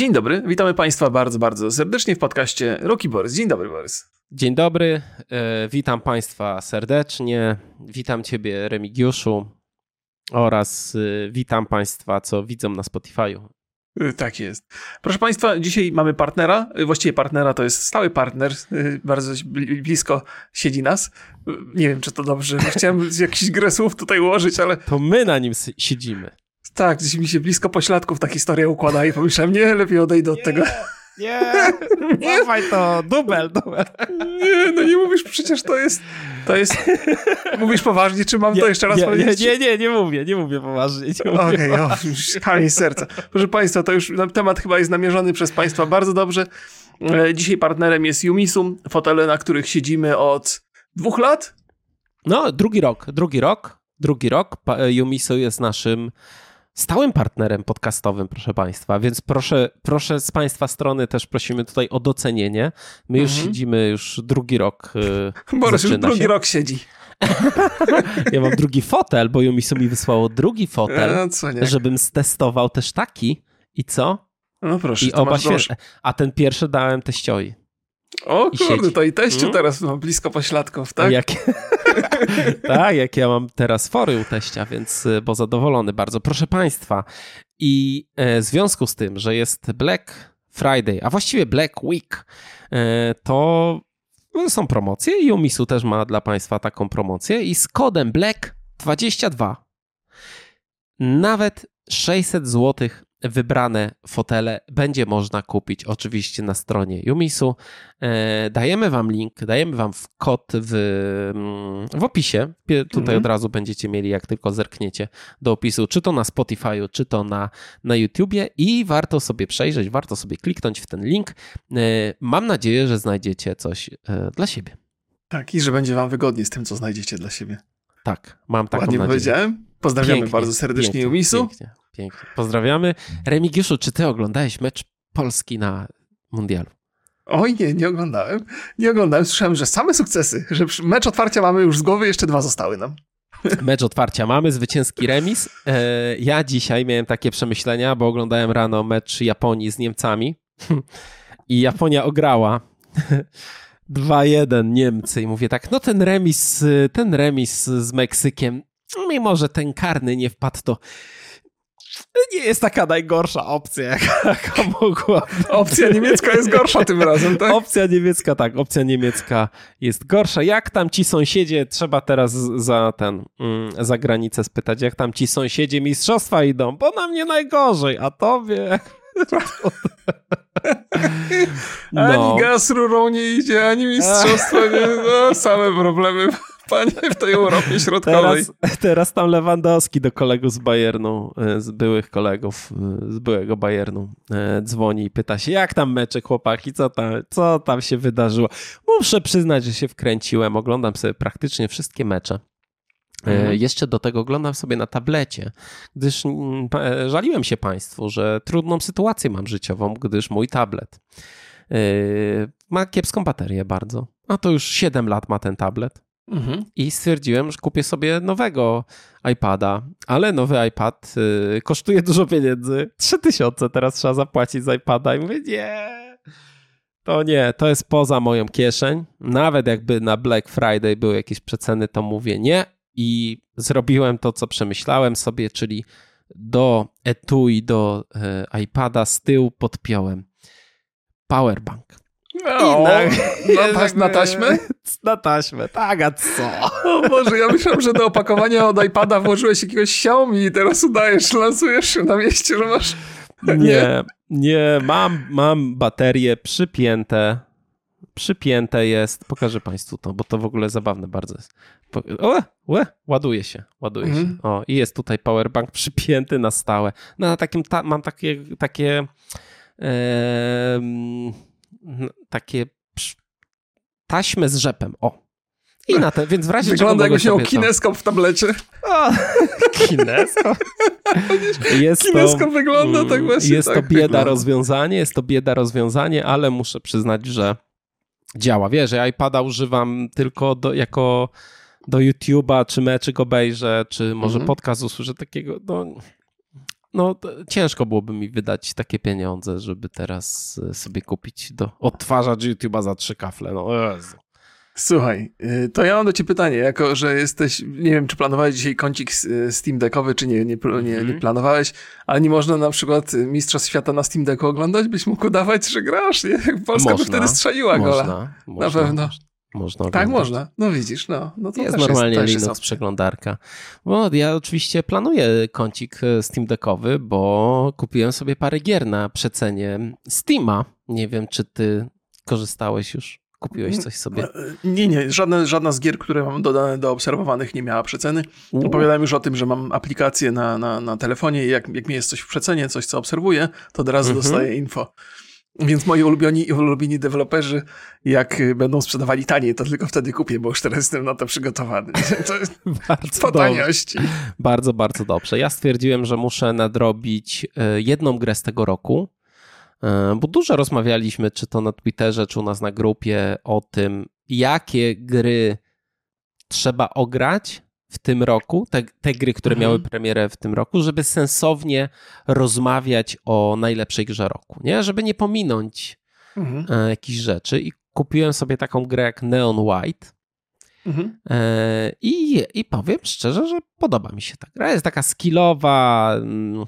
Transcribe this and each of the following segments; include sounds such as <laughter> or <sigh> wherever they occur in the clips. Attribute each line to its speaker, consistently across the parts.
Speaker 1: Dzień dobry, witamy Państwa bardzo, bardzo serdecznie w podcaście Roki Borys. Dzień dobry, Borys.
Speaker 2: Dzień dobry, e, witam Państwa serdecznie. Witam Ciebie, Remigiuszu, oraz e, witam Państwa, co widzą na Spotify'u.
Speaker 1: Y, tak jest. Proszę Państwa, dzisiaj mamy partnera. Właściwie partnera to jest stały partner. Bardzo blisko siedzi nas. Nie wiem, czy to dobrze. Chciałem jakiś grę słów tutaj ułożyć, ale.
Speaker 2: To my na nim siedzimy.
Speaker 1: Tak, gdzieś mi się blisko pośladków ta historia układa i pomyślałem, nie, lepiej odejdę od
Speaker 2: nie,
Speaker 1: tego.
Speaker 2: Nie, <laughs> nie, dawaj to, dubel, dubel.
Speaker 1: Nie, no nie mówisz, przecież to jest, to jest, mówisz poważnie, czy mam
Speaker 2: nie,
Speaker 1: to jeszcze raz
Speaker 2: nie,
Speaker 1: powiedzieć?
Speaker 2: Nie, nie, nie mówię, nie mówię poważnie.
Speaker 1: Okej, okay, już kamień serca. Proszę Państwa, to już temat chyba jest namierzony przez Państwa bardzo dobrze. E, dzisiaj partnerem jest Yumisum, fotele, na których siedzimy od dwóch lat?
Speaker 2: No, drugi rok, drugi rok, drugi rok. Yumisu jest naszym stałym partnerem podcastowym, proszę Państwa, więc proszę, proszę z Państwa strony też prosimy tutaj o docenienie. My już mhm. siedzimy już drugi rok. <laughs>
Speaker 1: Yy, Borys już drugi się. rok siedzi. <laughs>
Speaker 2: ja mam drugi fotel, bo Jumisu mi wysłało drugi fotel, no, żebym stestował też taki. I co?
Speaker 1: No proszę,
Speaker 2: I oba się... A ten pierwszy dałem teściowi.
Speaker 1: O kurde, to i teściu mm. teraz mam blisko pośladków, tak?
Speaker 2: Jak... <laughs> tak, jak ja mam teraz fory u teścia, więc y, bo zadowolony bardzo. Proszę Państwa, i e, w związku z tym, że jest Black Friday, a właściwie Black Week, e, to są promocje i Umisu też ma dla Państwa taką promocję i z kodem BLACK22 nawet 600 zł wybrane fotele będzie można kupić oczywiście na stronie Jumisu. E, dajemy Wam link, dajemy Wam kod w, mm, w opisie. Tutaj mhm. od razu będziecie mieli, jak tylko zerkniecie do opisu, czy to na Spotify'u, czy to na, na YouTubie i warto sobie przejrzeć, warto sobie kliknąć w ten link. E, mam nadzieję, że znajdziecie coś e, dla siebie.
Speaker 1: Tak, i że będzie Wam wygodnie z tym, co znajdziecie dla siebie.
Speaker 2: Tak, mam taką
Speaker 1: Ładnie
Speaker 2: nadzieję.
Speaker 1: powiedziałem? Pozdrawiamy pięknie, bardzo serdecznie pięknie, Jumisu.
Speaker 2: Pięknie, pięknie. Pozdrawiamy. Remigiuszu, czy ty oglądałeś mecz Polski na mundialu?
Speaker 1: Oj nie, nie oglądałem. Nie oglądałem. Słyszałem, że same sukcesy, że mecz otwarcia mamy już z głowy, jeszcze dwa zostały nam. <laughs>
Speaker 2: Mecz otwarcia mamy, zwycięski remis. E, ja dzisiaj miałem takie przemyślenia, bo oglądałem rano mecz Japonii z Niemcami <laughs> i Japonia ograła <laughs> 2-1 Niemcy i mówię tak, no ten remis, ten remis z Meksykiem mimo że ten karny nie wpadł, to nie jest taka najgorsza opcja, jaka <laughs> mogła. <laughs>
Speaker 1: Opcja niemiecka jest gorsza tym razem, tak?
Speaker 2: Opcja niemiecka, tak, opcja niemiecka jest gorsza. Jak tam ci sąsiedzie, trzeba teraz za ten, mm, za granicę spytać, jak tam ci sąsiedzie mistrzostwa idą, bo na mnie najgorzej, a tobie... <laughs>
Speaker 1: No. Ani gaz rurą nie idzie, ani mistrzostwo nie, no, same problemy panie w tej Europie <laughs> Środkowej.
Speaker 2: Teraz, teraz tam Lewandowski do kolegów z Bayernu, e, z byłych kolegów, e, z byłego Bayernu e, dzwoni i pyta się, jak tam mecze chłopaki, co tam, co tam się wydarzyło. Muszę przyznać, że się wkręciłem, oglądam sobie praktycznie wszystkie mecze. Mhm. Jeszcze do tego oglądam sobie na tablecie, gdyż mm, żaliłem się Państwu, że trudną sytuację mam życiową, gdyż mój tablet ma kiepską baterię bardzo. A to już 7 lat ma ten tablet. Mhm. I stwierdziłem, że kupię sobie nowego iPada, ale nowy iPad y, kosztuje dużo pieniędzy. 3000 teraz trzeba zapłacić za iPada i mówię, nie, to nie, to jest poza moją kieszeń. Nawet jakby na Black Friday były jakieś przeceny, to mówię nie. I zrobiłem to, co przemyślałem sobie, czyli do etui, do y, iPada z tyłu podpiąłem powerbank.
Speaker 1: No, <laughs> na, na, taś, na taśmę?
Speaker 2: Na taśmę, tak, a co?
Speaker 1: O Boże, ja myślałem, że do opakowania od iPada włożyłeś jakiegoś Xiaomi i teraz udajesz, lansujesz się na mieście, że masz...
Speaker 2: Nie, nie, nie mam, mam baterie przypięte, przypięte jest, pokażę Państwu to, bo to w ogóle zabawne bardzo jest. O, o ładuje się, ładuje się. Mhm. O, i jest tutaj powerbank <laughs> przypięty na stałe. No, na takim, ta, mam takie, takie... takie taśmy z rzepem. O. I na te, więc w razie
Speaker 1: Wygląda jakby miał kineskop w tablecie. O, <laughs>
Speaker 2: kineskop?
Speaker 1: jest kineskop to, wygląda tak właśnie.
Speaker 2: Jest
Speaker 1: tak
Speaker 2: to bieda wygląda. rozwiązanie, jest to bieda rozwiązanie, ale muszę przyznać, że działa. Wiesz, ja iPada używam tylko do, jako do YouTube'a, czy meczyk obejrzę, czy może mhm. podcast usłyszę takiego, no no ciężko byłoby mi wydać takie pieniądze, żeby teraz e, sobie kupić do odtwarzacz YouTube'a za trzy kafle. No Jezu.
Speaker 1: Słuchaj, y, to ja mam do ciebie pytanie, jako że jesteś, nie wiem, czy planowałeś dzisiaj kącik y, Steam Deckowy, czy nie, nie, nie, nie
Speaker 2: Mhm.
Speaker 1: planowałeś, ale nie można na przykład Mistrzostw Świata na Steam Decku oglądać? Byś mógł udawać, że grasz, nie? <laughs> Polska by
Speaker 2: Można,
Speaker 1: wtedy strzeliła gola.
Speaker 2: Można, można,
Speaker 1: pewno.
Speaker 2: Można,
Speaker 1: Tak
Speaker 2: oglądać.
Speaker 1: można, no widzisz, no. no to
Speaker 2: jest normalnie
Speaker 1: jest,
Speaker 2: Linux
Speaker 1: jest
Speaker 2: przeglądarka. Bo ja oczywiście planuję kącik e, Steam Deckowy, bo kupiłem sobie parę gier na przecenie Steama. Nie wiem, czy ty korzystałeś już? Kupiłeś coś sobie?
Speaker 1: Nie, nie, żadna, żadna z gier, które mam dodane do obserwowanych nie miała przeceny. Opowiadałem już o tym, że mam aplikację na, na, na telefonie i jak, jak mi jest coś w przecenie, coś co obserwuję, to od razu
Speaker 2: Mhm.
Speaker 1: dostaję info. Więc moi ulubieni, ulubieni deweloperzy, jak będą sprzedawali taniej, to tylko wtedy kupię, bo już teraz jestem na to przygotowany. <laughs> To jest <laughs>
Speaker 2: Bardzo
Speaker 1: po taniości.
Speaker 2: Bardzo, bardzo dobrze. Ja stwierdziłem, że muszę nadrobić e, jedną grę z tego roku, e, bo dużo rozmawialiśmy, czy to na Twitterze, czy u nas na grupie, o tym, jakie gry trzeba ograć w tym roku, te, te gry, które
Speaker 1: Mhm.
Speaker 2: miały premierę w tym roku, żeby sensownie rozmawiać o najlepszej grze roku, nie? Żeby nie pominąć
Speaker 1: Mhm.
Speaker 2: e, jakichś rzeczy. I kupiłem sobie taką grę jak Neon White.
Speaker 1: Mhm.
Speaker 2: E, I, I powiem szczerze, że podoba mi się ta gra. Jest taka skillowa, mm,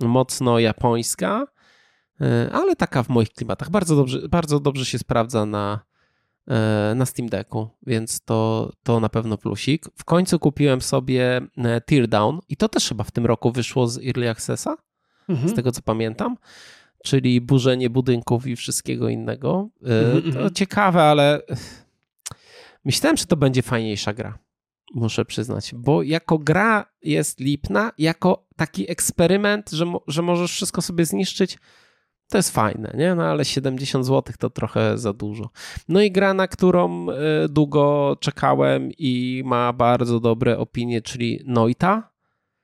Speaker 2: mocno japońska, e, ale taka w moich klimatach. Bardzo dobrze, bardzo dobrze się sprawdza na, na Steam Decku, więc to, to na pewno plusik. W końcu kupiłem sobie e, Teardown i to też chyba w tym roku wyszło z Early Accessa,
Speaker 1: Mhm.
Speaker 2: z tego co pamiętam. Czyli burzenie budynków i wszystkiego innego. E,
Speaker 1: Mhm,
Speaker 2: To
Speaker 1: mhm.
Speaker 2: ciekawe, ale myślałem, że to będzie fajniejsza gra. Muszę przyznać, bo jako gra jest lipna, jako taki eksperyment, że, mo- że możesz wszystko sobie zniszczyć, to jest fajne, nie? No ale 70 zł to trochę za dużo. No i gra, na którą e, długo czekałem i ma bardzo dobre opinie, czyli Noita,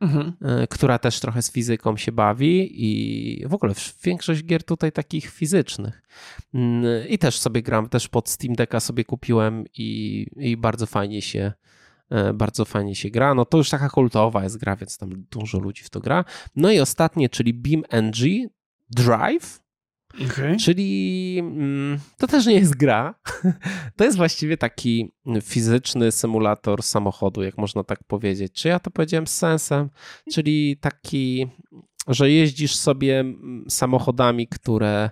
Speaker 1: Mhm.
Speaker 2: e, która też trochę z fizyką się bawi i w ogóle większość gier tutaj takich fizycznych. Mm, I też sobie gram, też pod Steam Decka sobie kupiłem i, i bardzo fajnie się e, bardzo fajnie się gra. No to już taka kultowa jest gra, więc tam dużo ludzi w to gra. No i ostatnie, czyli BeamNG Drive,
Speaker 1: Okej.
Speaker 2: Czyli mm, to też nie jest gra. <laughs> To jest właściwie taki fizyczny symulator samochodu, jak można tak powiedzieć. Czy ja to powiedziałem z sensem? Czyli taki, że jeździsz sobie mm, samochodami, które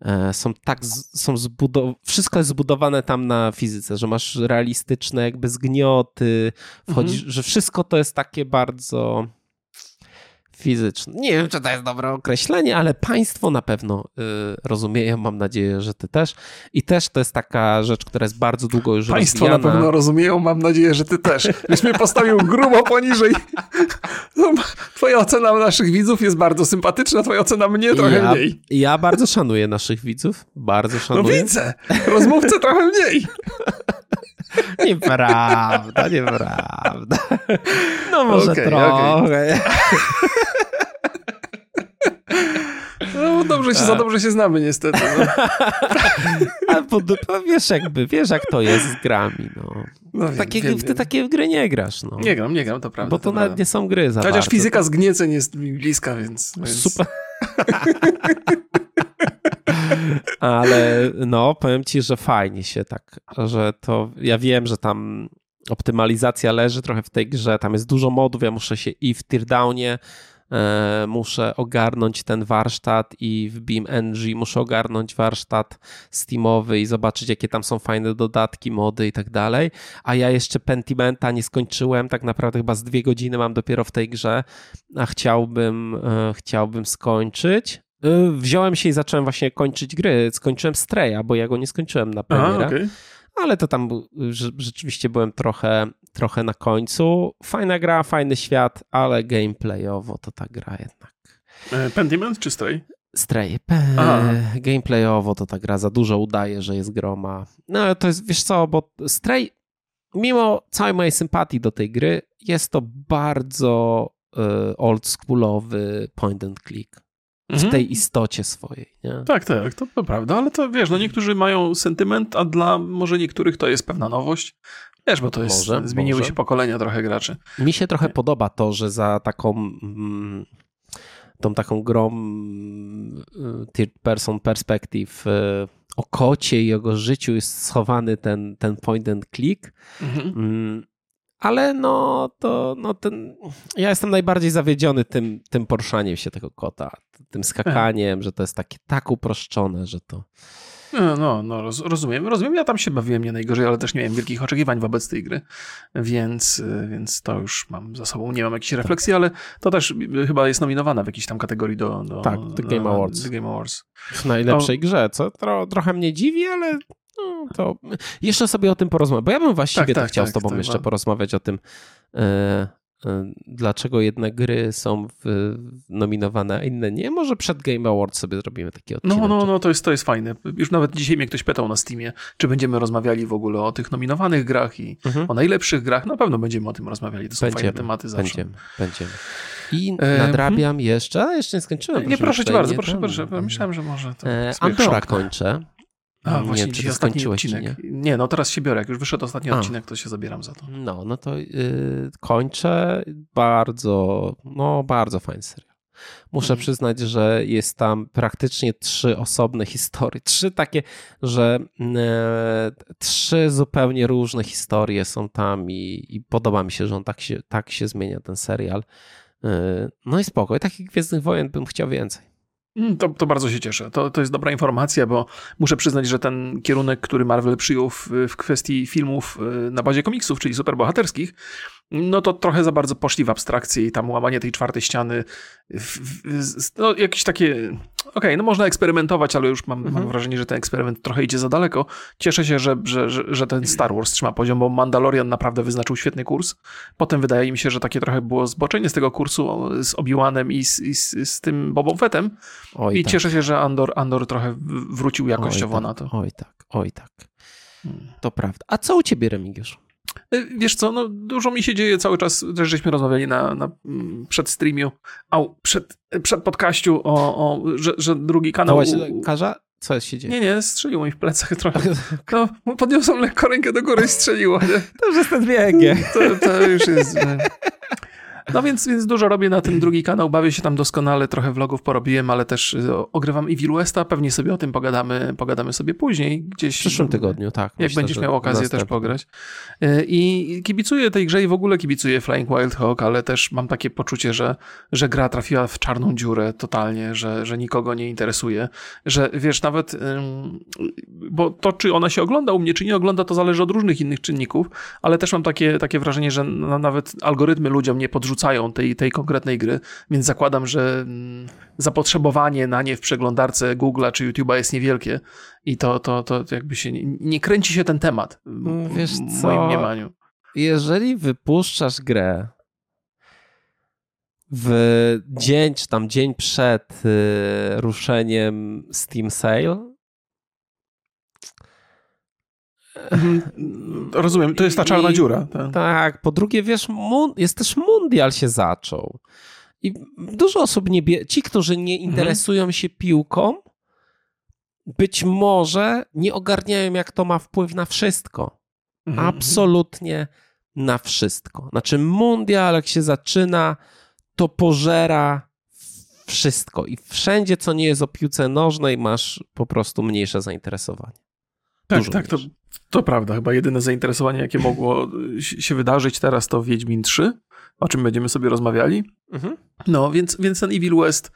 Speaker 2: e, są tak, są zbudowane, wszystko jest zbudowane tam na fizyce, że masz realistyczne jakby zgnioty, wchodzisz, że wszystko to jest takie bardzo fizyczne. Nie wiem, czy to jest dobre określenie, ale państwo na pewno y, rozumieją, mam nadzieję, że ty też. I też to jest taka rzecz, która jest bardzo długo już
Speaker 1: Państwo na
Speaker 2: rozwijana.
Speaker 1: pewno rozumieją, mam nadzieję, że ty też. Byś mnie postawił grubo poniżej. No, Twoja ocena naszych widzów jest bardzo sympatyczna, twoja ocena mnie trochę
Speaker 2: ja,
Speaker 1: mniej.
Speaker 2: ja bardzo szanuję naszych widzów, bardzo
Speaker 1: No
Speaker 2: szanuję.
Speaker 1: widzę, rozmówcę trochę mniej. <laughs>
Speaker 2: Nieprawda, nieprawda. No może
Speaker 1: Okej,
Speaker 2: trochę.
Speaker 1: No dobrze się, za dobrze się znamy niestety. No. <laughs>
Speaker 2: A pod, wiesz jakby, wiesz jak to jest z grami, no.
Speaker 1: No wiem,
Speaker 2: Takie,
Speaker 1: wiem,
Speaker 2: ty
Speaker 1: wiem.
Speaker 2: takie gry nie grasz, no.
Speaker 1: Nie gram, nie gram, to prawda.
Speaker 2: Bo to nawet
Speaker 1: prawda.
Speaker 2: nie są gry za
Speaker 1: Chociaż
Speaker 2: bardzo.
Speaker 1: fizyka zgnieceń jest mi bliska, więc... więc...
Speaker 2: Super. <laughs> Ale no, powiem ci, że fajnie się tak, że to ja wiem, że tam optymalizacja leży trochę w tej grze, tam jest dużo modów, ja muszę się i w Teardownie e, muszę ogarnąć ten warsztat i w BeamNG muszę ogarnąć warsztat Steamowy i zobaczyć, jakie tam są fajne dodatki, mody i tak dalej, a ja jeszcze Pentimenta nie skończyłem, tak naprawdę chyba z dwie godziny mam dopiero w tej grze, a chciałbym, e, chciałbym skończyć. E, Wziąłem się i zacząłem właśnie kończyć gry. Skończyłem Streja, bo ja go nie skończyłem na premierę,
Speaker 1: okej.
Speaker 2: ale to tam rzeczywiście byłem trochę, trochę na końcu. Fajna gra, fajny świat, ale gameplayowo to ta gra jednak.
Speaker 1: E, Pentiment czy Stray?
Speaker 2: Stray. Gameplayowo to ta gra za dużo udaje, że jest groma. No to jest, wiesz co, bo Stray, mimo całej mojej sympatii do tej gry, jest to bardzo e, oldschoolowy point and click w
Speaker 1: Mhm.
Speaker 2: tej istocie swojej. Nie?
Speaker 1: Tak, tak, to, to prawda, ale to wiesz, no niektórzy mają sentyment, a dla może niektórych to jest pewna nowość. Wiesz, bo to jest,
Speaker 2: Może,
Speaker 1: zmieniły
Speaker 2: może.
Speaker 1: się pokolenia trochę graczy.
Speaker 2: Mi się trochę podoba to, że za taką mm, tą taką grą y, third person perspective y, o kocie i jego życiu jest schowany ten, ten point and click. Mhm. Ale no to no ten, ja jestem najbardziej zawiedziony tym, tym poruszaniem się tego kota, tym skakaniem, że to jest takie tak uproszczone, że to...
Speaker 1: No, no, no roz, rozumiem, rozumiem. Ja tam się bawiłem nie najgorzej, ale też nie miałem wielkich oczekiwań wobec tej gry, więc, więc to już mam za sobą. Nie mam jakiejś refleksji, ale to też chyba jest nominowana w jakiejś tam kategorii do, do
Speaker 2: tak, The Game Awards.
Speaker 1: Game Awards.
Speaker 2: W najlepszej to... grze, co tro, trochę mnie dziwi, ale to jeszcze sobie o tym porozmawiam, bo ja bym właściwie tak, tak, chciał tak, z tobą jeszcze porozmawiać o tym, e, e, dlaczego jedne gry są w, nominowane, a inne nie. Może przed Game Awards sobie zrobimy taki odcinek.
Speaker 1: No, no, no, to jest, to jest fajne. Już nawet dzisiaj mnie ktoś pytał na Steamie, czy będziemy rozmawiali w ogóle o tych nominowanych grach i mhm. o najlepszych grach. Na pewno będziemy o tym rozmawiali. To są będziemy, fajne tematy zawsze.
Speaker 2: Będziemy, będziemy. I e, nadrabiam hmm. jeszcze, a jeszcze nie skończyłem.
Speaker 1: Nie, proszę cię bardzo, proszę, proszę. Myślałem, że może. To
Speaker 2: e, Andora kończę.
Speaker 1: A, nie, właśnie, dzisiaj ostatni odcinek. Nie? nie? no teraz się biorę. Jak już wyszedł ostatni A. odcinek, to się zabieram za to.
Speaker 2: No, no to yy, kończę. Bardzo, no bardzo fajny serial. Muszę mhm. przyznać, że jest tam praktycznie trzy osobne historie. Trzy takie, że e, trzy zupełnie różne historie są tam i, i, podoba mi się, że on tak się, tak się zmienia, ten serial. E, no i spoko. I takich Gwiezdnych Wojen bym chciał więcej.
Speaker 1: Mm, to, to bardzo się cieszę. To, to jest dobra informacja, bo muszę przyznać, że ten kierunek, który Marvel przyjął w, w kwestii filmów y, na bazie komiksów, czyli superbohaterskich, no to trochę za bardzo poszli w abstrakcję i tam łamanie tej czwartej ściany, no jakieś takie, okej, okay, no można eksperymentować, ale już mam, mhm. mam, wrażenie, że ten eksperyment trochę idzie za daleko. Cieszę się, że, że, że, że, ten Star Wars trzyma poziom, bo Mandalorian naprawdę wyznaczył świetny kurs. Potem wydaje mi się, że takie trochę było zboczenie z tego kursu z Obi-Wanem i, z, i z, z, tym Bobą Fettem. Oj, I tak. cieszę się, że Andor, Andor trochę wrócił jakościowo
Speaker 2: oj,
Speaker 1: tak, na to.
Speaker 2: Oj tak, oj tak. Hmm. To prawda. A co u ciebie, Remigiusz?
Speaker 1: E, wiesz co, no dużo mi się dzieje cały czas, też żeśmy rozmawiali na, na przed streamiu, au, przed, przed podcaściu o, o że, że drugi kanał...
Speaker 2: Wołać lekarza? Co się dzieje?
Speaker 1: Nie, nie, strzeliło mi w plecach trochę. No, podniosłem lekko rękę do góry i strzeliło. Nie?
Speaker 2: To już jest ten biegnie.
Speaker 1: To, to już jest... No więc, więc dużo robię na ten drugi kanał, bawię się tam doskonale, trochę vlogów porobiłem, ale też y, ogrywam Evil Westa, pewnie sobie o tym pogadamy, pogadamy sobie później gdzieś.
Speaker 2: W przyszłym tygodniu, tak.
Speaker 1: Jak myślę, będziesz miał okazję następny. też pograć. Y, I kibicuję tej grze i w ogóle kibicuję Flying Wild Hawk, ale też mam takie poczucie, że, że gra trafiła w czarną dziurę totalnie, że, że nikogo nie interesuje, że wiesz, nawet, bo to czy ona się ogląda u mnie, czy nie ogląda, to zależy od różnych innych czynników, ale też mam takie, takie wrażenie, że nawet algorytmy ludziom nie podrzucają wrzucają tej, tej konkretnej gry, więc zakładam, że mm, zapotrzebowanie na nie w przeglądarce Google'a czy YouTube'a jest niewielkie i to, to, to jakby się nie, nie kręci się ten temat Wiesz w moim mniemaniu.
Speaker 2: Jeżeli wypuszczasz grę w dzień, czy tam dzień przed y, ruszeniem Steam Sale,
Speaker 1: Mhm. Rozumiem, to jest ta czarna I, dziura.
Speaker 2: Tak. tak, po drugie, wiesz, jest też mundial się zaczął. I dużo osób nie bie... Ci, którzy nie mhm. interesują mhm. się piłką, być może nie ogarniają, jak to ma wpływ na wszystko. Mhm. Absolutnie na wszystko. Znaczy, mundial, jak się zaczyna, to pożera wszystko. I wszędzie, co nie jest o piłce nożnej, masz po prostu mniejsze zainteresowanie.
Speaker 1: Tak, Dużo tak, to, to prawda. Chyba jedyne zainteresowanie, jakie mogło się wydarzyć teraz, to Wiedźmin 3, o czym będziemy sobie rozmawiali. Mhm. No, więc, więc ten Evil West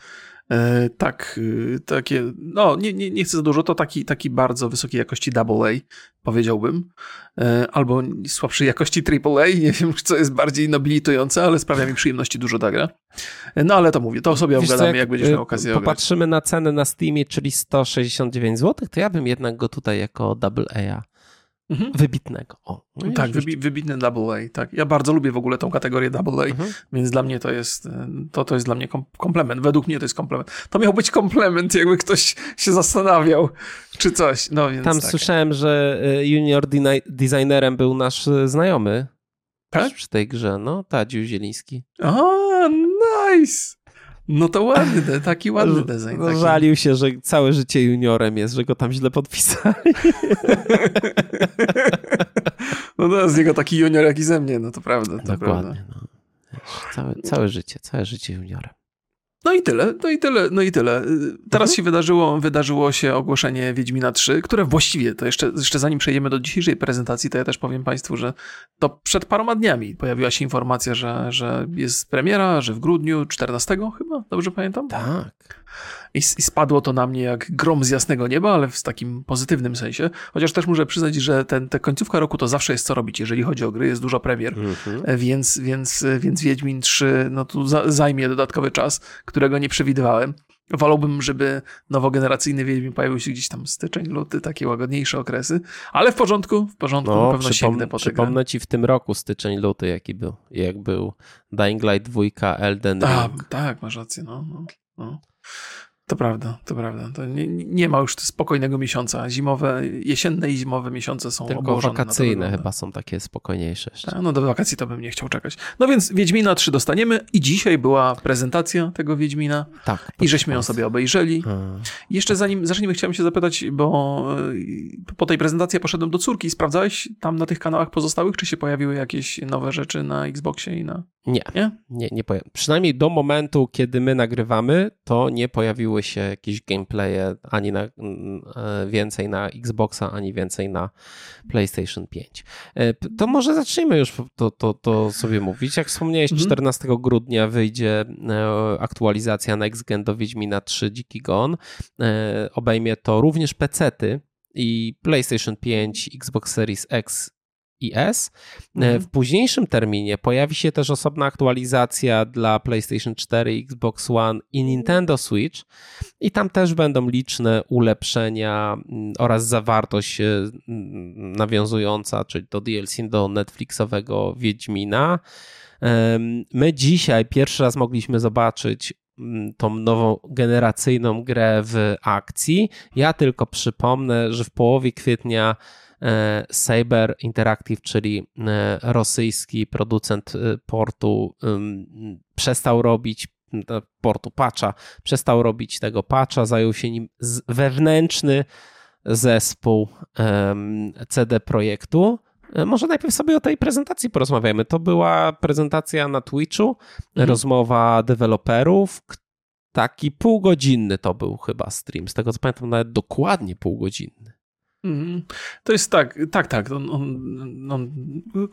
Speaker 1: e, tak, e, takie, no nie, nie, nie chcę za dużo, to taki, taki bardzo wysokiej jakości AA, powiedziałbym, e, albo słabszej jakości AAA, nie wiem, <laughs> co jest bardziej nobilitujące, ale sprawia mi przyjemności dużo ta gra. E, no ale to mówię, to sobie Wiesz obgadamy, jak, jak będziesz miał okazję
Speaker 2: Popatrzymy ograć. na cenę na Steamie, czyli 169 zł, to ja bym jednak go tutaj jako AA Mhm. Wybitnego. O,
Speaker 1: no tak, wybi wybitny double A. Tak. Ja bardzo lubię w ogóle tą kategorię double A, mhm. więc dla mnie to jest, to, to jest dla mnie komplement. Według mnie to jest komplement. To miał być komplement, jakby ktoś się zastanawiał, czy coś. No, więc
Speaker 2: Tam
Speaker 1: tak.
Speaker 2: słyszałem, że e, junior designerem był nasz e, znajomy. Tak? Przy tej grze, no, Tadziu Zieliński.
Speaker 1: O, nice! No to ładny, taki ładny design.
Speaker 2: Taki. Żalił się, że całe życie juniorem jest, że go tam źle podpisali. <laughs>
Speaker 1: no to z niego taki junior jak i ze mnie, no to prawda. To
Speaker 2: Dokładnie. Prawda. No. Całe, całe życie, całe życie juniorem.
Speaker 1: No i tyle, no i tyle, no i tyle. Teraz mhm. się wydarzyło, wydarzyło się ogłoszenie Wiedźmina 3, które właściwie, to jeszcze, jeszcze zanim przejdziemy do dzisiejszej prezentacji, to ja też powiem Państwu, że to przed paroma dniami pojawiła się informacja, że, że jest premiera, że w grudniu 14 chyba, dobrze pamiętam?
Speaker 2: Tak.
Speaker 1: I, I, spadło to na mnie jak grom z jasnego nieba, ale w takim pozytywnym sensie. Chociaż też muszę przyznać, że ten, te końcówka roku to zawsze jest co robić, jeżeli chodzi o gry, jest dużo premier, mhm. więc, więc, więc Wiedźmin 3 no tu za, zajmie dodatkowy czas, którego nie przewidywałem. Wolałbym, żeby nowogeneracyjny Wiedźmin pojawił się gdzieś tam styczeń, luty, takie łagodniejsze okresy, ale w porządku, w porządku, no, na pewno sięgnę po
Speaker 2: Przypomnę ci w tym roku styczeń, luty, jaki był, jak był Dying Light 2, Elden Ring.
Speaker 1: A, tak, masz rację, no. no, no. To prawda, to prawda. To nie, nie ma już spokojnego miesiąca. Zimowe, jesienne i zimowe miesiące są
Speaker 2: Tylko wakacyjne chyba są takie spokojniejsze.
Speaker 1: Ta, no do wakacji to bym nie chciał czekać. No więc Wiedźmina 3 dostaniemy i dzisiaj była prezentacja tego Wiedźmina.
Speaker 2: Tak.
Speaker 1: I żeśmy ją sobie obejrzeli. Hmm. Jeszcze zanim zaczniemy, chciałem się zapytać, bo e, po tej prezentacji poszedłem do córki. Sprawdzałeś tam na tych kanałach pozostałych, czy się pojawiły jakieś nowe rzeczy na Xboxie i na...
Speaker 2: Nie, nie, nie, nie Przynajmniej do momentu, kiedy my nagrywamy, to nie pojawiły się jakieś gameplaye ani na, e, więcej na Xboxa, ani więcej na PlayStation 5. E, to może zacznijmy już to, to, to sobie mówić. Jak wspomniałeś, mhm. 14 grudnia wyjdzie e, aktualizacja Next Gen do Wiedźmina 3 Dziki Gon. Obejmie to również PC-ty i PlayStation 5, Xbox Series X i S. E, mhm. W późniejszym terminie pojawi się też osobna aktualizacja dla PlayStation 4, Xbox One i Nintendo Switch i tam też będą liczne ulepszenia mm, oraz zawartość e, nawiązująca, czyli do DLC do Netflixowego Wiedźmina. My dzisiaj pierwszy raz mogliśmy zobaczyć mm, tą nową generacyjną grę w akcji. Ja tylko przypomnę, że w połowie kwietnia E, Saber Interactive, czyli e, rosyjski producent e, portu, przestał robić portu patcha, przestał robić tego patcha, zajął się nim wewnętrzny zespół CD Projektu. Może najpierw sobie o tej prezentacji porozmawiamy. To była prezentacja na Twitchu, mhm. rozmowa deweloperów. Taki półgodzinny to był chyba stream. Z tego co pamiętam, nawet dokładnie półgodzinny.
Speaker 1: Mhm. To jest tak, tak, tak. On, on, on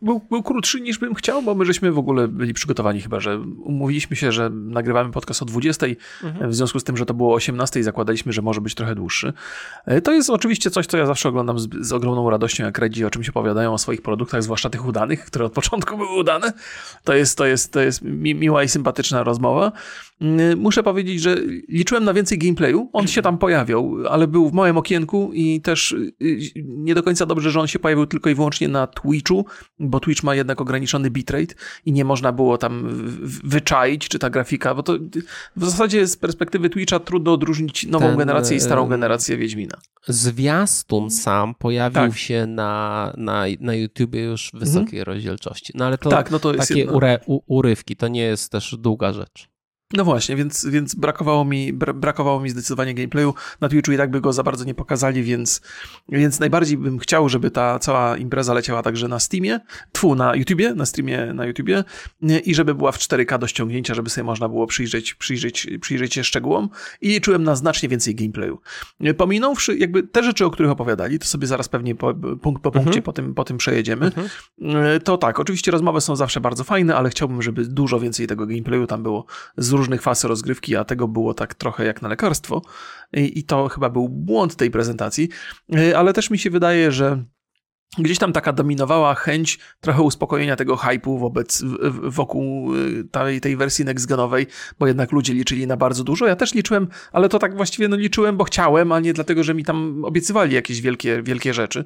Speaker 1: był, był, krótszy niż bym chciał, bo my żeśmy w ogóle byli przygotowani chyba, że umówiliśmy się, że nagrywamy podcast o 20, mhm. w związku z tym, że to było o 18 i zakładaliśmy, że może być trochę dłuższy. E, to jest oczywiście coś, co ja zawsze oglądam z, z ogromną radością, jak Redzi o czymś opowiadają o swoich produktach, zwłaszcza tych udanych, które od początku były udane. To jest, to jest, to jest mi, miła i sympatyczna rozmowa. Mm, muszę powiedzieć, że liczyłem na więcej gameplayu. On się tam pojawiał, ale był w małym okienku i też Y, nie do końca dobrze, że on się pojawił tylko i wyłącznie na Twitchu, bo Twitch ma jednak ograniczony bitrate i nie można było tam wyczaić, czy ta grafika, bo to w zasadzie z perspektywy Twitcha trudno odróżnić nową Ten, generację i starą generację Wiedźmina.
Speaker 2: Zwiastun sam pojawił tak. się na, na, na YouTubie już w wysokiej mhm. rozdzielczości. No ale to, tak, no to takie ure, u, urywki, to nie jest też długa rzecz.
Speaker 1: No właśnie, więc, więc brakowało, mi, brakowało mi zdecydowanie gameplayu. Na Twitchu i tak by go za bardzo nie pokazali, więc, więc najbardziej bym chciał, żeby ta cała impreza leciała także na Steamie, tfu, na YouTubie, na streamie na YouTubie i żeby była w 4K do ściągnięcia, żeby sobie można było przyjrzeć, przyjrzeć, przyjrzeć się szczegółom i liczyłem na znacznie więcej gameplayu. Pominąwszy jakby te rzeczy, o których opowiadali, to sobie zaraz pewnie po, punkt po punkcie mhm. po, tym, po tym przejedziemy, mhm. to tak, oczywiście rozmowy są zawsze bardzo fajne, ale chciałbym, żeby dużo więcej tego gameplayu tam było z różnych faz rozgrywki, a tego było tak trochę jak na lekarstwo. I, i to chyba był błąd tej prezentacji, y, ale też mi się wydaje, że gdzieś tam taka dominowała chęć trochę uspokojenia tego hypu wobec, wokół y, tej, tej wersji nextgenowej, bo jednak ludzie liczyli na bardzo dużo. Ja też liczyłem, ale to tak właściwie no liczyłem, bo chciałem, a nie dlatego, że mi tam obiecywali jakieś wielkie, wielkie rzeczy.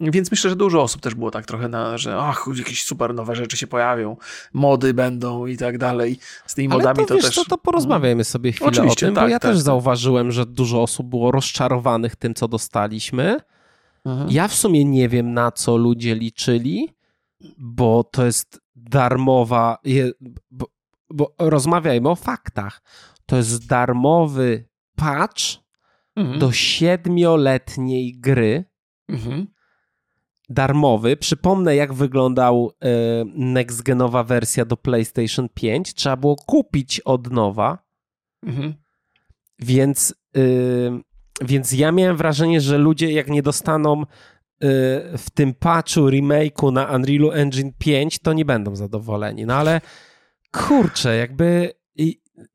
Speaker 1: Więc myślę, że dużo osób też było tak trochę na, że ach, jakieś super nowe rzeczy się pojawią, mody będą i tak dalej. Z tymi modami
Speaker 2: Ale
Speaker 1: to,
Speaker 2: wiesz,
Speaker 1: też...
Speaker 2: To, to porozmawiajmy sobie chwilę Oczywiście, o tym, tak, bo ja tak, też tak. zauważyłem, że dużo osób było rozczarowanych tym, co dostaliśmy. Mhm. Ja w sumie nie wiem, na co ludzie liczyli, bo to jest darmowa. Bo, bo rozmawiajmy o faktach. To jest darmowy patch mhm. do siedmioletniej gry. Mhm. Darmowy. Przypomnę, jak wyglądał e, next genowa wersja do PlayStation 5. Trzeba było kupić od nowa Mhm. Więc, yy, więc ja miałem wrażenie, że ludzie jak nie dostaną yy, w tym patchu, remake'u na Unreal Engine 5, to nie będą zadowoleni. No ale kurczę, jakby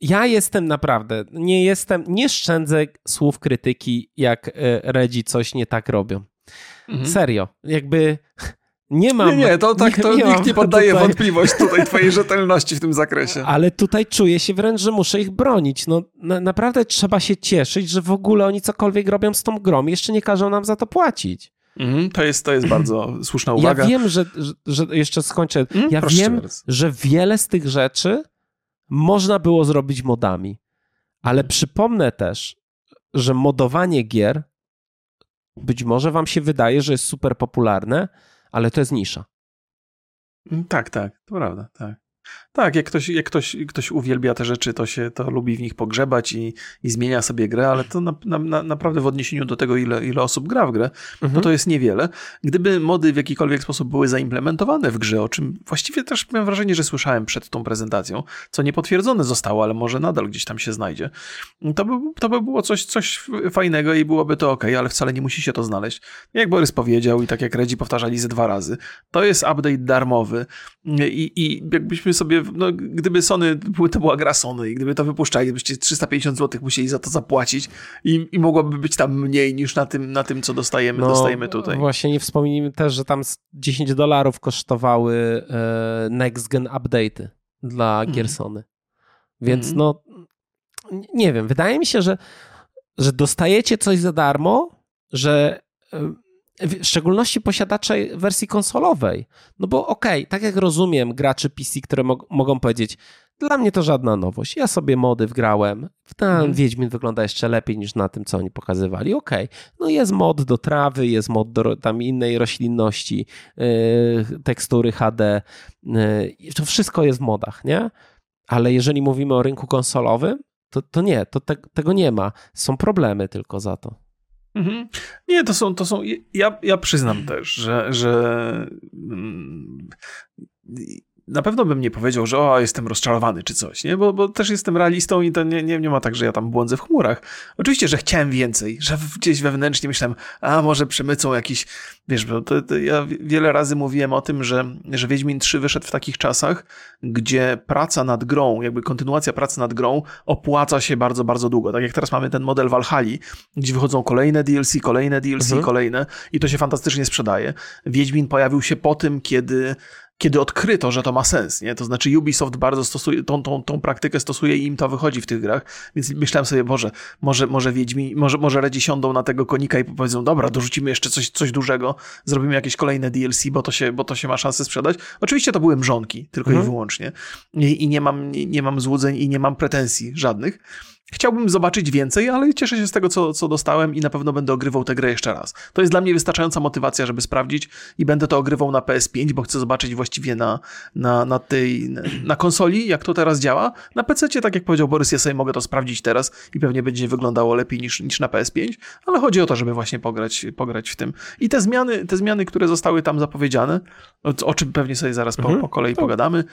Speaker 2: ja jestem naprawdę, nie jestem, nie szczędzę słów krytyki, jak e, Redzi coś nie tak robią. Mhm. Serio, jakby nie mam...
Speaker 1: Nie, nie, to tak, to nie nikt nie poddaje tutaj... wątpliwość tutaj <laughs> twojej rzetelności w tym zakresie.
Speaker 2: Ale tutaj czuję się wręcz, że muszę ich bronić. No na, naprawdę trzeba się cieszyć, że w ogóle oni cokolwiek robią z tą grą jeszcze nie każą nam za to płacić.
Speaker 1: Mhm, to, jest, to jest bardzo <clears throat> słuszna uwaga.
Speaker 2: Ja wiem, że, że, że jeszcze skończę. Mhm, ja wiem, że wiele z tych rzeczy można było zrobić modami. Ale przypomnę też, że modowanie gier być może wam się wydaje, że jest super popularne, ale to jest nisza.
Speaker 1: Mm, tak, tak, to prawda, tak. Tak, jak ktoś, jak ktoś, ktoś uwielbia te rzeczy, to się to lubi w nich pogrzebać i, i zmienia sobie grę, ale to na, na, naprawdę w odniesieniu do tego, ile, ile osób gra w grę, mhm. to to jest niewiele. Gdyby mody w jakikolwiek sposób były zaimplementowane w grze, o czym właściwie też miałem wrażenie, że słyszałem przed tą prezentacją, co niepotwierdzone zostało, ale może nadal gdzieś tam się znajdzie, to by, to by było coś, coś fajnego i byłoby to ok, ale wcale nie musi się to znaleźć. Jak Borys powiedział i tak jak Redzi powtarzali ze dwa razy, to jest update darmowy i, i jakbyśmy sobie no, gdyby Sony, to była gra Sony i gdyby to wypuszczali, byście 350 zł musieli za to zapłacić i, i mogłoby być tam mniej niż na tym, na tym co dostajemy, no, dostajemy tutaj.
Speaker 2: Właśnie nie wspomnijmy też, że tam 10 dolarów kosztowały e, next gen update'y dla mm. gier Sony. Więc mm. no, nie wiem, wydaje mi się, że, że dostajecie coś za darmo, że e, w szczególności posiadacze wersji konsolowej. No bo okej, okay, tak jak rozumiem graczy PC, które mo mogą powiedzieć, dla mnie to żadna nowość. Ja sobie mody wgrałem. Ten hmm. Wiedźmin wygląda jeszcze lepiej niż na tym, co oni pokazywali. Okej, okay. no jest mod do trawy, jest mod do tam innej roślinności, yy, tekstury HD. Yy, to wszystko jest w modach, nie? Ale jeżeli mówimy o rynku konsolowym, to, to nie, to te, tego nie ma. Są problemy tylko za to.
Speaker 1: Mhm. Nie, to są, to są. Ja, ja przyznam też, że, że mm, na pewno bym nie powiedział, że o, jestem rozczarowany czy coś, nie? Bo, bo też jestem realistą i to nie, nie, nie ma tak, że ja tam błądzę w chmurach. Oczywiście, że chciałem więcej, że gdzieś wewnętrznie myślałem, a może przemycą jakiś, wiesz, bo to, to ja wiele razy mówiłem o tym, że, że Wiedźmin 3 wyszedł w takich czasach, gdzie praca nad grą, jakby kontynuacja pracy nad grą opłaca się bardzo, bardzo długo. Tak jak teraz mamy ten model Valhalla, gdzie wychodzą kolejne DLC, kolejne DLC, mhm. kolejne i to się fantastycznie sprzedaje. Wiedźmin pojawił się po tym, kiedy kiedy odkryto, że to ma sens, nie? To znaczy Ubisoft bardzo stosuje, tą, tą, tą praktykę stosuje i im to wychodzi w tych grach, więc myślałem sobie, Boże, może, może Wiedźmi, może, może Redzi siądą na tego konika i powiedzą, dobra, dorzucimy jeszcze coś, coś dużego, zrobimy jakieś kolejne DLC, bo to się, bo to się ma szansę sprzedać. Oczywiście to były mrzonki, tylko mhm. i wyłącznie. I, i nie, mam, nie, nie mam złudzeń i nie mam pretensji żadnych. Chciałbym zobaczyć więcej, ale cieszę się z tego, co, co dostałem i na pewno będę ogrywał tę grę jeszcze raz. To jest dla mnie wystarczająca motywacja, żeby sprawdzić i będę to ogrywał na PS5, bo chcę zobaczyć właściwie na, na, na tej, na konsoli, jak to teraz działa. Na PC, tak jak powiedział Borys, ja sobie mogę to sprawdzić teraz i pewnie będzie wyglądało lepiej niż, niż na PS5, ale chodzi o to, żeby właśnie pograć, pograć w tym. I te zmiany, te zmiany, które zostały tam zapowiedziane, o, czym pewnie sobie zaraz po, mhm. po kolei pogadamy,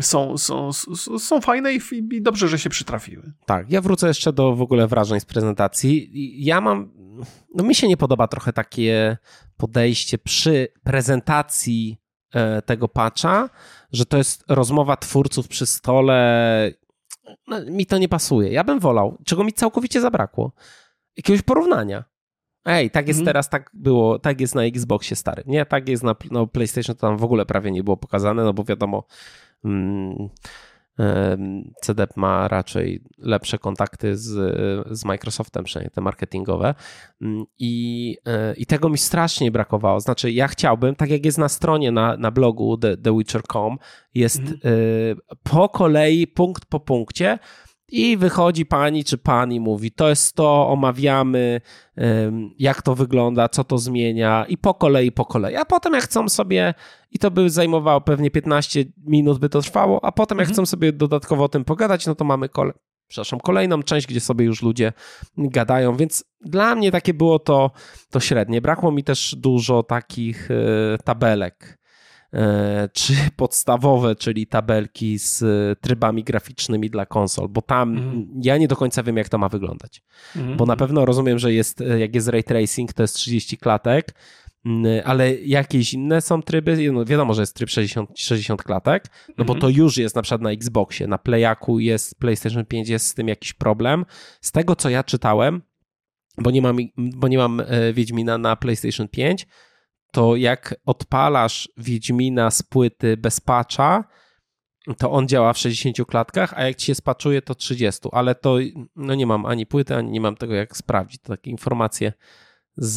Speaker 1: są, są, są, są fajne i, i dobrze, że się przytrafiły.
Speaker 2: Tak, ja wrócę jeszcze do w ogóle wrażeń z prezentacji. Ja mam, no mi się nie podoba trochę takie podejście przy prezentacji e, tego patcha, że to jest rozmowa twórców przy stole. No, mi to nie pasuje. Ja bym wolał, czego mi całkowicie zabrakło, jakiegoś porównania. Ej, tak jest mhm. teraz, tak było, tak jest na Xboxie stary, nie? Tak jest na no, PlayStation, to tam w ogóle prawie nie było pokazane, no bo wiadomo, mm, CDEP ma raczej lepsze kontakty z, z Microsoftem, przynajmniej te marketingowe. Mm, I, e, I tego mi strasznie brakowało. Znaczy, ja chciałbym, tak jak jest na stronie, na, na blogu The, TheWitcher.com, jest mhm. E, po kolei, punkt po punkcie, i wychodzi pani czy pan i mówi: To jest to, omawiamy, jak to wygląda, co to zmienia, i po kolei, po kolei. A potem, jak chcą sobie, i to by zajmowało pewnie 15 minut, by to trwało, a potem, jak mhm. chcą sobie dodatkowo o tym pogadać, no to mamy kole przepraszam, kolejną część, gdzie sobie już ludzie gadają, więc dla mnie takie było to, to średnie. Brakło mi też dużo takich e, tabelek czy podstawowe, czyli tabelki z trybami graficznymi dla konsol, bo tam mhm. ja nie do końca wiem, jak to ma wyglądać. Mhm. Bo na pewno rozumiem, że jest, jak jest ray tracing, to jest 30 klatek, ale jakieś inne są tryby, no wiadomo, że jest tryb 60, 60 klatek, no bo mhm. to już jest na przykład na Xboxie, na Playaku jest, PlayStation 5 jest z tym jakiś problem. Z tego, co ja czytałem, bo nie mam, bo nie mam e, Wiedźmina na PlayStation 5, to jak odpalasz Wiedźmina z płyty bez patcha, to on działa w 60 klatkach, a jak ci się spaczuje, to 30, ale to no nie mam ani płyty, ani nie mam tego jak sprawdzić, to takie informacje z...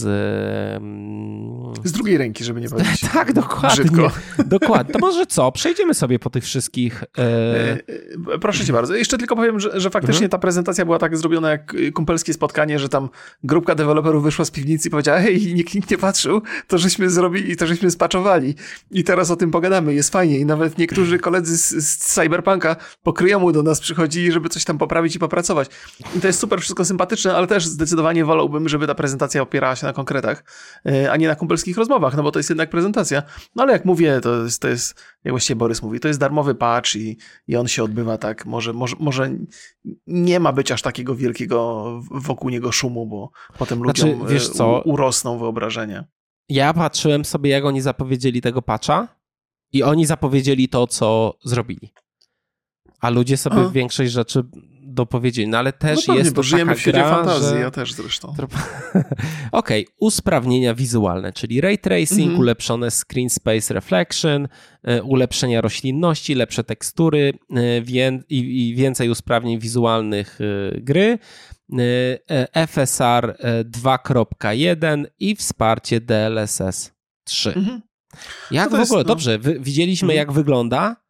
Speaker 1: Z drugiej ręki, żeby nie powiedzieć. <laughs>
Speaker 2: tak, dokładnie. Brzydko. Dokładnie. To może co? Przejdziemy sobie po tych wszystkich... E...
Speaker 1: e, e proszę cię bardzo. Jeszcze tylko powiem, że, że faktycznie mhm. ta prezentacja była tak zrobiona jak kumpelskie spotkanie, że tam grupka deweloperów wyszła z piwnicy i powiedziała, hej, nikt, nikt nie patrzył, to żeśmy zrobili, to żeśmy spaczowali. I teraz o tym pogadamy, jest fajnie. I nawet niektórzy koledzy z, z Cyberpunka pokryją mu do nas przychodzili, żeby coś tam poprawić i popracować. I to jest super, wszystko sympatyczne, ale też zdecydowanie wolałbym, żeby ta prezentacja opierała się na konkretach, e, a nie na kumpelskich rozmowach, no bo to jest jednak prezentacja. No ale jak mówię, to jest, to jest jak właściwie Borys mówi, to jest darmowy patch i, i on się odbywa tak, może, może, może nie ma być aż takiego wielkiego wokół niego szumu, bo potem znaczy, ludziom wiesz e, co? urosną wyobrażenie.
Speaker 2: Ja patrzyłem sobie, jak oni zapowiedzieli tego patcha i oni zapowiedzieli to, co zrobili. A ludzie sobie a. większość rzeczy dopowiedzieli, no ale też no pewnie, jest to
Speaker 1: żyjemy
Speaker 2: w świecie gra,
Speaker 1: fantazji, że... ja też zresztą. <laughs>
Speaker 2: Okej, okay. usprawnienia wizualne, czyli ray tracing, -hmm. ulepszone screen space reflection, e, ulepszenia roślinności, lepsze tekstury e, i więcej usprawnień wizualnych e, gry, FSR 2.1 i wsparcie DLSS 3. Mm -hmm. Jak no w ogóle? Jest, no... Dobrze, widzieliśmy -hmm. jak wygląda,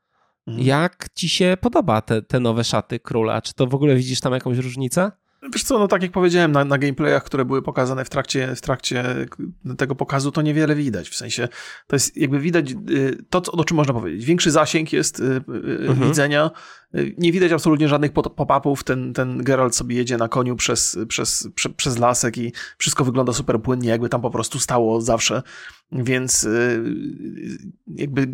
Speaker 2: Mhm. Jak ci się podoba te, te nowe szaty króla? Czy to w ogóle widzisz tam jakąś różnicę?
Speaker 1: Wiesz co, no tak jak powiedziałem, na, na gameplayach, które były pokazane w trakcie, w trakcie tego pokazu, to niewiele widać. W sensie, to jest jakby widać y, to, o czym można powiedzieć. Większy zasięg jest y, y, mhm. widzenia, nie widać absolutnie żadnych pop-upów. Ten, ten Geralt sobie jedzie na koniu przez, przez, prze, przez lasek i wszystko wygląda super płynnie, jakby tam po prostu stało zawsze. Więc y, jakby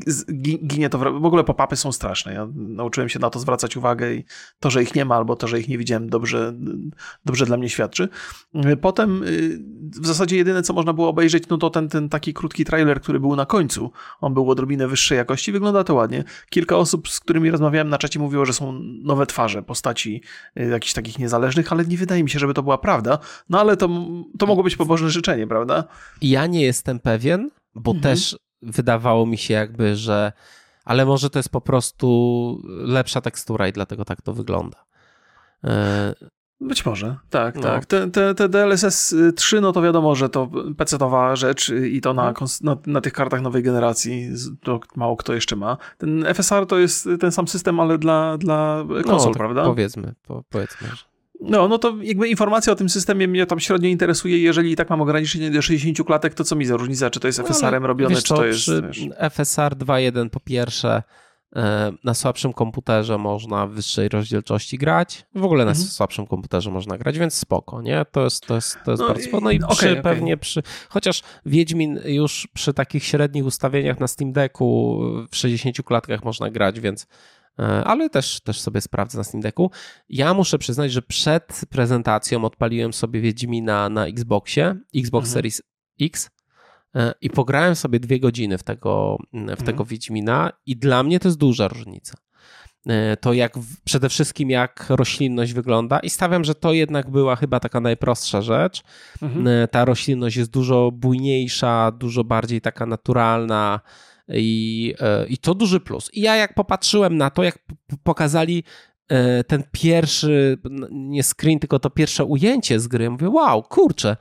Speaker 1: ginie to. W ogóle pop-upy są straszne. Ja nauczyłem się na to zwracać uwagę i to, że ich nie ma, albo to, że ich nie widziałem, dobrze, dobrze dla mnie świadczy. Potem y, w zasadzie jedyne, co można było obejrzeć, no to ten, ten taki krótki trailer, który był na końcu. On był odrobinę wyższej jakości, wygląda to ładnie. Kilka osób, z którymi rozmawiałem na czacie, mówiło, że są nowe twarze postaci y, jakichś takich niezależnych, ale nie wydaje mi się, żeby to była prawda. No ale to, to mogło być pobożne życzenie, prawda?
Speaker 2: Ja nie jestem pewien, bo mhm. też wydawało mi się jakby, że ale może to jest po prostu lepsza tekstura i dlatego tak to wygląda.
Speaker 1: E, być może, tak, no. tak. Te, te, te, DLSS 3, no to wiadomo, że to PC-towa rzecz i to na, mhm. na, na, tych kartach nowej generacji to mało kto jeszcze ma. Ten FSR to jest ten sam system, ale dla, dla konsol, no, tak prawda?
Speaker 2: Powiedzmy, po, powiedzmy.
Speaker 1: No, no to jakby informacja o tym systemie mnie tam średnio interesuje. Jeżeli i tak mam ograniczenie do 60 klatek, to co mi za różnica? Czy to jest no, FSR-em robione, czy to jest...
Speaker 2: FSR 2.1 po pierwsze E, na słabszym komputerze można w wyższej rozdzielczości grać. W ogóle na mhm. słabszym komputerze można grać, więc spoko, nie? To jest, to jest, to jest no bardzo spoko. No i okay, przy, okay. pewnie przy... Chociaż Wiedźmin już przy takich średnich ustawieniach na Steam Decku w 60 klatkach można grać, więc ale też, też sobie sprawdzę na Steam Decku. Ja muszę przyznać, że przed prezentacją odpaliłem sobie Wiedźmina na Xboxie, Xbox mhm. Series X E, i pograłem sobie dwie godziny w tego, w tego mhm. Wiedźmina i dla mnie to jest duża różnica. E, to jak przede wszystkim jak roślinność wygląda i stawiam, że to jednak była chyba taka najprostsza rzecz. Mhm. E, ta roślinność jest dużo bujniejsza, dużo bardziej taka naturalna i, i to duży plus. I ja jak popatrzyłem na to, jak pokazali ten pierwszy, nie screen, tylko to pierwsze ujęcie z gry, mówię, wow, kurczę,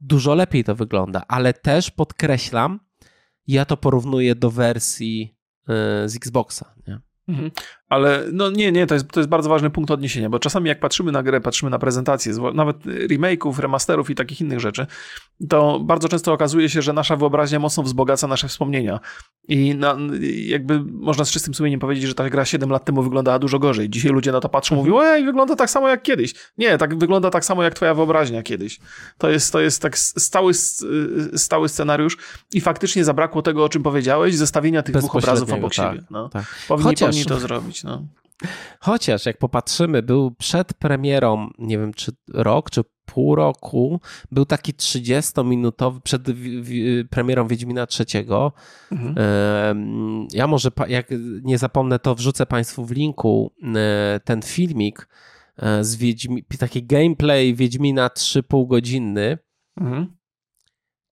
Speaker 2: dużo lepiej to wygląda, ale też podkreślam, ja to porównuję do wersji e, z Xboxa. Nie?
Speaker 1: Mhm. Ale no nie, nie, to jest, to jest bardzo ważny punkt odniesienia, bo czasami jak patrzymy na grę, patrzymy na prezentację, nawet remake'ów, remasterów i takich innych rzeczy, to bardzo często okazuje się, że nasza wyobraźnia mocno wzbogaca nasze wspomnienia. I na, jakby można z czystym sumieniem powiedzieć, że ta gra 7 lat temu wyglądała dużo gorzej. Dzisiaj ludzie na to patrzą, mhm. mówią, ej, wygląda tak samo jak kiedyś. Nie, tak wygląda tak samo jak twoja wyobraźnia kiedyś. To jest, to jest tak stały, stały scenariusz i faktycznie zabrakło tego, o czym powiedziałeś, zestawienia tych dwóch obrazów obok tak, siebie. No. Tak. Powinni, Chociaż... powinni to zrobić. No.
Speaker 2: Chociaż jak popatrzymy, był przed premierą, nie wiem czy rok, czy pół roku, był taki 30-minutowy, przed premierą Wiedźmina III. Mhm. Ja może, jak nie zapomnę, to wrzucę Państwu w linku e, ten filmik e, z Wiedźmi, taki gameplay Wiedźmina 3,5 godzinny. Mhm.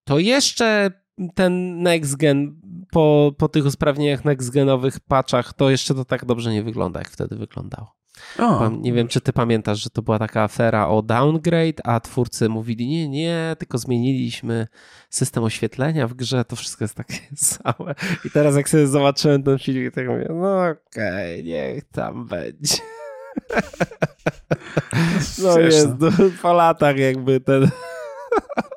Speaker 2: To jeszcze ten next gen po, po tych usprawnieniach next-genowych patchach, to jeszcze to tak dobrze nie wygląda, jak wtedy wyglądało. O. Nie wiem, czy ty pamiętasz, że to była taka afera o downgrade, a twórcy mówili, nie, nie, tylko zmieniliśmy system oświetlenia w grze, to wszystko jest takie <laughs> same. I teraz jak sobie zobaczyłem ten film, to mówię, no okej, okay, niech tam będzie. <laughs> No jest, no, po latach jakby ten <laughs>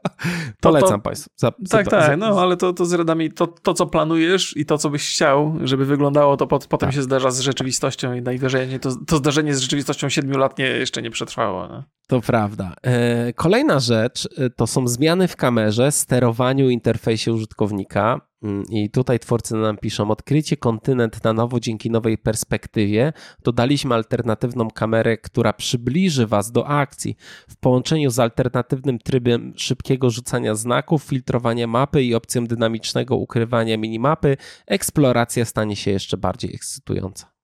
Speaker 2: Polecam to, Państwu. Za,
Speaker 1: tak, za, tak, za, no ale to, to z redami, to, to co planujesz i to co byś chciał, żeby wyglądało, to pot, potem tak. się zdarza z rzeczywistością i najwyżej to, to zdarzenie z rzeczywistością siedmiu lat nie, jeszcze nie przetrwało. No.
Speaker 2: To prawda. E, kolejna rzecz e, to są zmiany w kamerze, sterowaniu, interfejsie użytkownika. Mm, I tutaj twórcy nam piszą, odkrycie kontynent na nowo dzięki nowej perspektywie. Dodaliśmy alternatywną kamerę, która przybliży Was do akcji. W połączeniu z alternatywnym trybem szybkiego rzucania znaków, filtrowania mapy i opcją dynamicznego ukrywania minimapy, eksploracja stanie się jeszcze bardziej ekscytująca.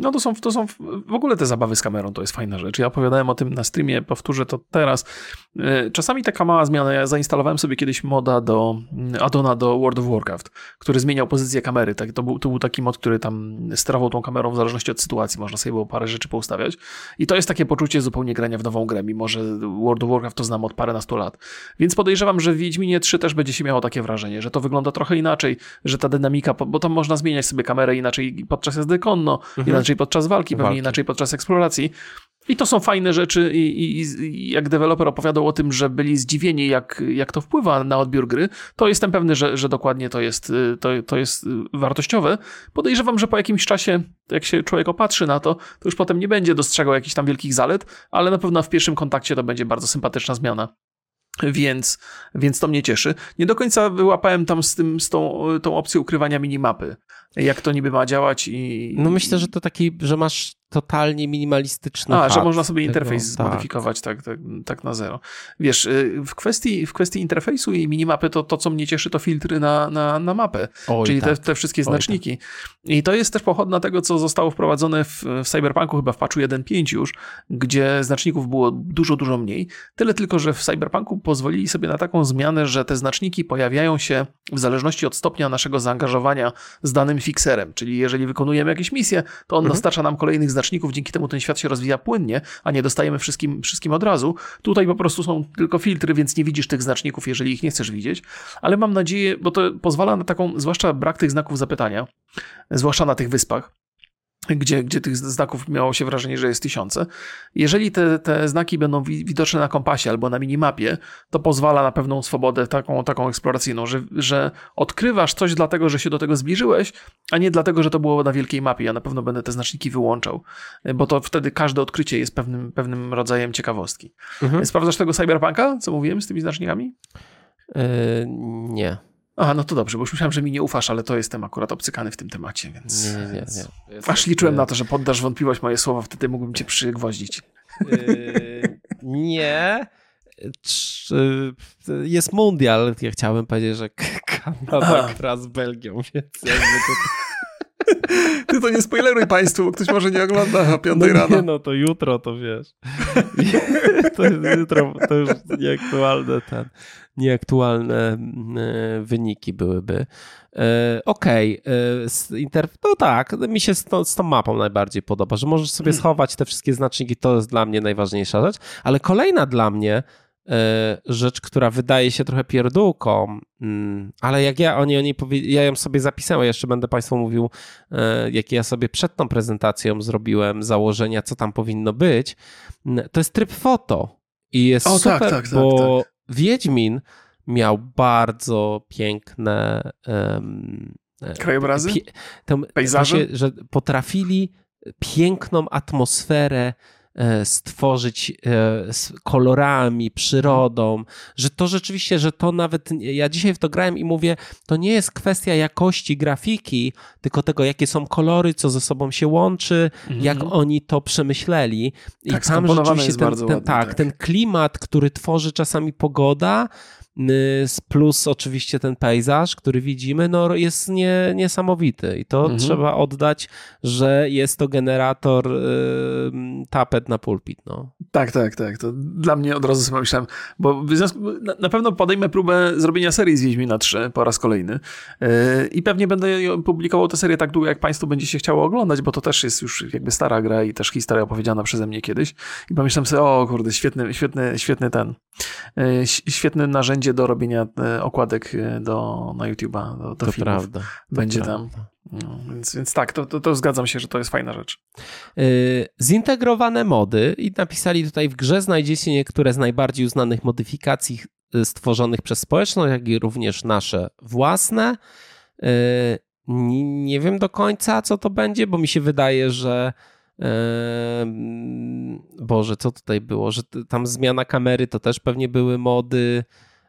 Speaker 1: No to są, to są w ogóle te zabawy z kamerą, to jest fajna rzecz. Ja opowiadałem o tym na streamie, powtórzę to teraz. E, czasami taka mała zmiana, ja zainstalowałem sobie kiedyś moda do mm, addona do World of Warcraft, który zmieniał pozycję kamery. Tak, to, był, to był taki mod, który tam sterował tą kamerą w zależności od sytuacji, można sobie było parę rzeczy poustawiać. I to jest takie poczucie zupełnie grania w nową grę, mimo że World of Warcraft to znam od parę nastu lat. Więc podejrzewam, że w Wiedźminie 3 też będzie się miało takie wrażenie, że to wygląda trochę inaczej, że ta dynamika, bo tam można zmieniać sobie kamerę inaczej podczas jazdy konno, mhm. inaczej inaczej podczas walki, pewnie walki. inaczej podczas eksploracji. I to są fajne rzeczy i, i, i, jak deweloper opowiadał o tym, że byli zdziwieni, jak, jak to wpływa na odbiór gry, to jestem pewny, że, że dokładnie to jest, to, to jest wartościowe. Podejrzewam, że po jakimś czasie, jak się człowiek opatrzy na to, to już potem nie będzie dostrzegał jakichś tam wielkich zalet, ale na pewno w pierwszym kontakcie to będzie bardzo sympatyczna zmiana. Więc, więc to mnie cieszy. Nie do końca wyłapałem tam z, tym, z tą, tą opcją ukrywania minimapy. Jak to niby ma działać i.
Speaker 2: No myślę, że to taki, że masz totalnie minimalistyczny.
Speaker 1: A, że można sobie interfejs tego, tak. zmodyfikować tak. Tak, tak, na zero. Wiesz, y, w kwestii, w kwestii interfejsu i minimapy, to, to co mnie cieszy, to filtry na, na, na mapę, Oj, czyli tak. te, te wszystkie znaczniki. Tak. I to jest też pochodna tego, co zostało wprowadzone w, w Cyberpunku, chyba w patchu 1.5 już, gdzie znaczników było dużo, dużo mniej. Tyle tylko, że w Cyberpunku pozwolili sobie na taką zmianę, że te znaczniki pojawiają się w zależności od stopnia naszego zaangażowania z danym fixerem. Czyli jeżeli wykonujemy jakieś misje, to on mhm. dostarcza nam kolejnych znaczników dzięki temu ten świat się rozwija płynnie, a nie dostajemy wszystkim, wszystkim od razu. Tutaj po prostu są tylko filtry, więc nie widzisz tych znaczników, jeżeli ich nie chcesz widzieć, ale mam nadzieję, bo to pozwala na taką, zwłaszcza brak tych znaków zapytania, zwłaszcza na tych wyspach, gdzie, gdzie tych znaków miało się wrażenie, że jest tysiące. Jeżeli te, te znaki będą widoczne na kompasie albo na minimapie, to pozwala na pewną swobodę taką, taką eksploracyjną, że, że odkrywasz coś dlatego, że się do tego zbliżyłeś, a nie dlatego, że to było na wielkiej mapie. Ja na pewno będę te znaczniki wyłączał, bo to wtedy każde odkrycie jest pewnym, pewnym rodzajem ciekawostki. Mhm. Sprawdzasz tego cyberpunka, co mówiłem z tymi znacznikami?
Speaker 2: Yy, nie.
Speaker 1: Aha, no to dobrze, bo już myślałem, że mi nie ufasz, ale to jestem akurat obcykany w tym temacie, więc...
Speaker 2: Nie, nie,
Speaker 1: nie. Aż liczyłem na to, że poddasz wątpliwość moje słowa, wtedy mógłbym cię przygwoździć.
Speaker 2: Yy, nie. Jest mundial. Ja chciałem powiedzieć, że Kanada gra z Belgią, więc jakby to...
Speaker 1: Ty to nie spoileruj państwu, bo ktoś może nie ogląda o 5 no rano.
Speaker 2: Nie, no to jutro to wiesz. <laughs> to jest jutro, to już nieaktualne ten, nieaktualne e, wyniki byłyby. E, okej, okay. no tak, mi się z, to, z tą mapą najbardziej podoba, że możesz sobie hmm. schować te wszystkie znaczniki, to jest dla mnie najważniejsza rzecz, ale kolejna dla mnie rzecz, która wydaje się trochę pierdółką, mm, ale jak ja o niej, o niej powie, ja ją sobie zapisałem, jeszcze będę Państwu mówił, jakie ja sobie przed tą prezentacją zrobiłem założenia, co tam powinno być, to jest tryb foto. I jest o, tak, super, tak, tak, bo tak, Wiedźmin miał bardzo piękne um,
Speaker 1: krajobrazy, pie, pejzaże,
Speaker 2: właśnie, że potrafili piękną atmosferę e, stworzyć e, z kolorami, przyrodą, że to rzeczywiście, że to nawet, ja dzisiaj w to grałem i mówię, to nie jest kwestia jakości grafiki, tylko tego, jakie są kolory, co ze sobą się łączy, mm -hmm. jak oni to przemyśleli. I
Speaker 1: tak, tam rzeczywiście ten, ten,
Speaker 2: tak, tak, ten klimat, który tworzy czasami pogoda, plus oczywiście ten pejzaż, który widzimy, no jest nie, niesamowity i to mhm. trzeba oddać, że jest to generator y, tapet na pulpit. No.
Speaker 1: Tak, tak, tak. To dla mnie od razu sobie myślałem, bo na, na pewno podejmę próbę zrobienia serii z Wiedźmina 3 po raz kolejny yy, i pewnie będę publikował tę serię tak długo, jak Państwu będzie się chciało oglądać, bo to też jest już jakby stara gra i też historia opowiedziana przeze mnie kiedyś i pomyślałem sobie, o kurde, świetny, świetny, świetny ten, yy, świetne narzędzie do robienia e, okładek e, do, na YouTube'a, do, do
Speaker 2: to
Speaker 1: filmów.
Speaker 2: Prawda,
Speaker 1: będzie tam. No, więc, więc tak, to, to, to, zgadzam się, że to jest fajna rzecz.
Speaker 2: Yy, zintegrowane mody i napisali tutaj w grze znajdziecie niektóre z najbardziej uznanych modyfikacji stworzonych przez społeczność, jak i również nasze własne. Yy, nie wiem do końca, co to będzie, bo mi się wydaje, że Boże, co tutaj było? Że tam zmiana kamery to też pewnie były mody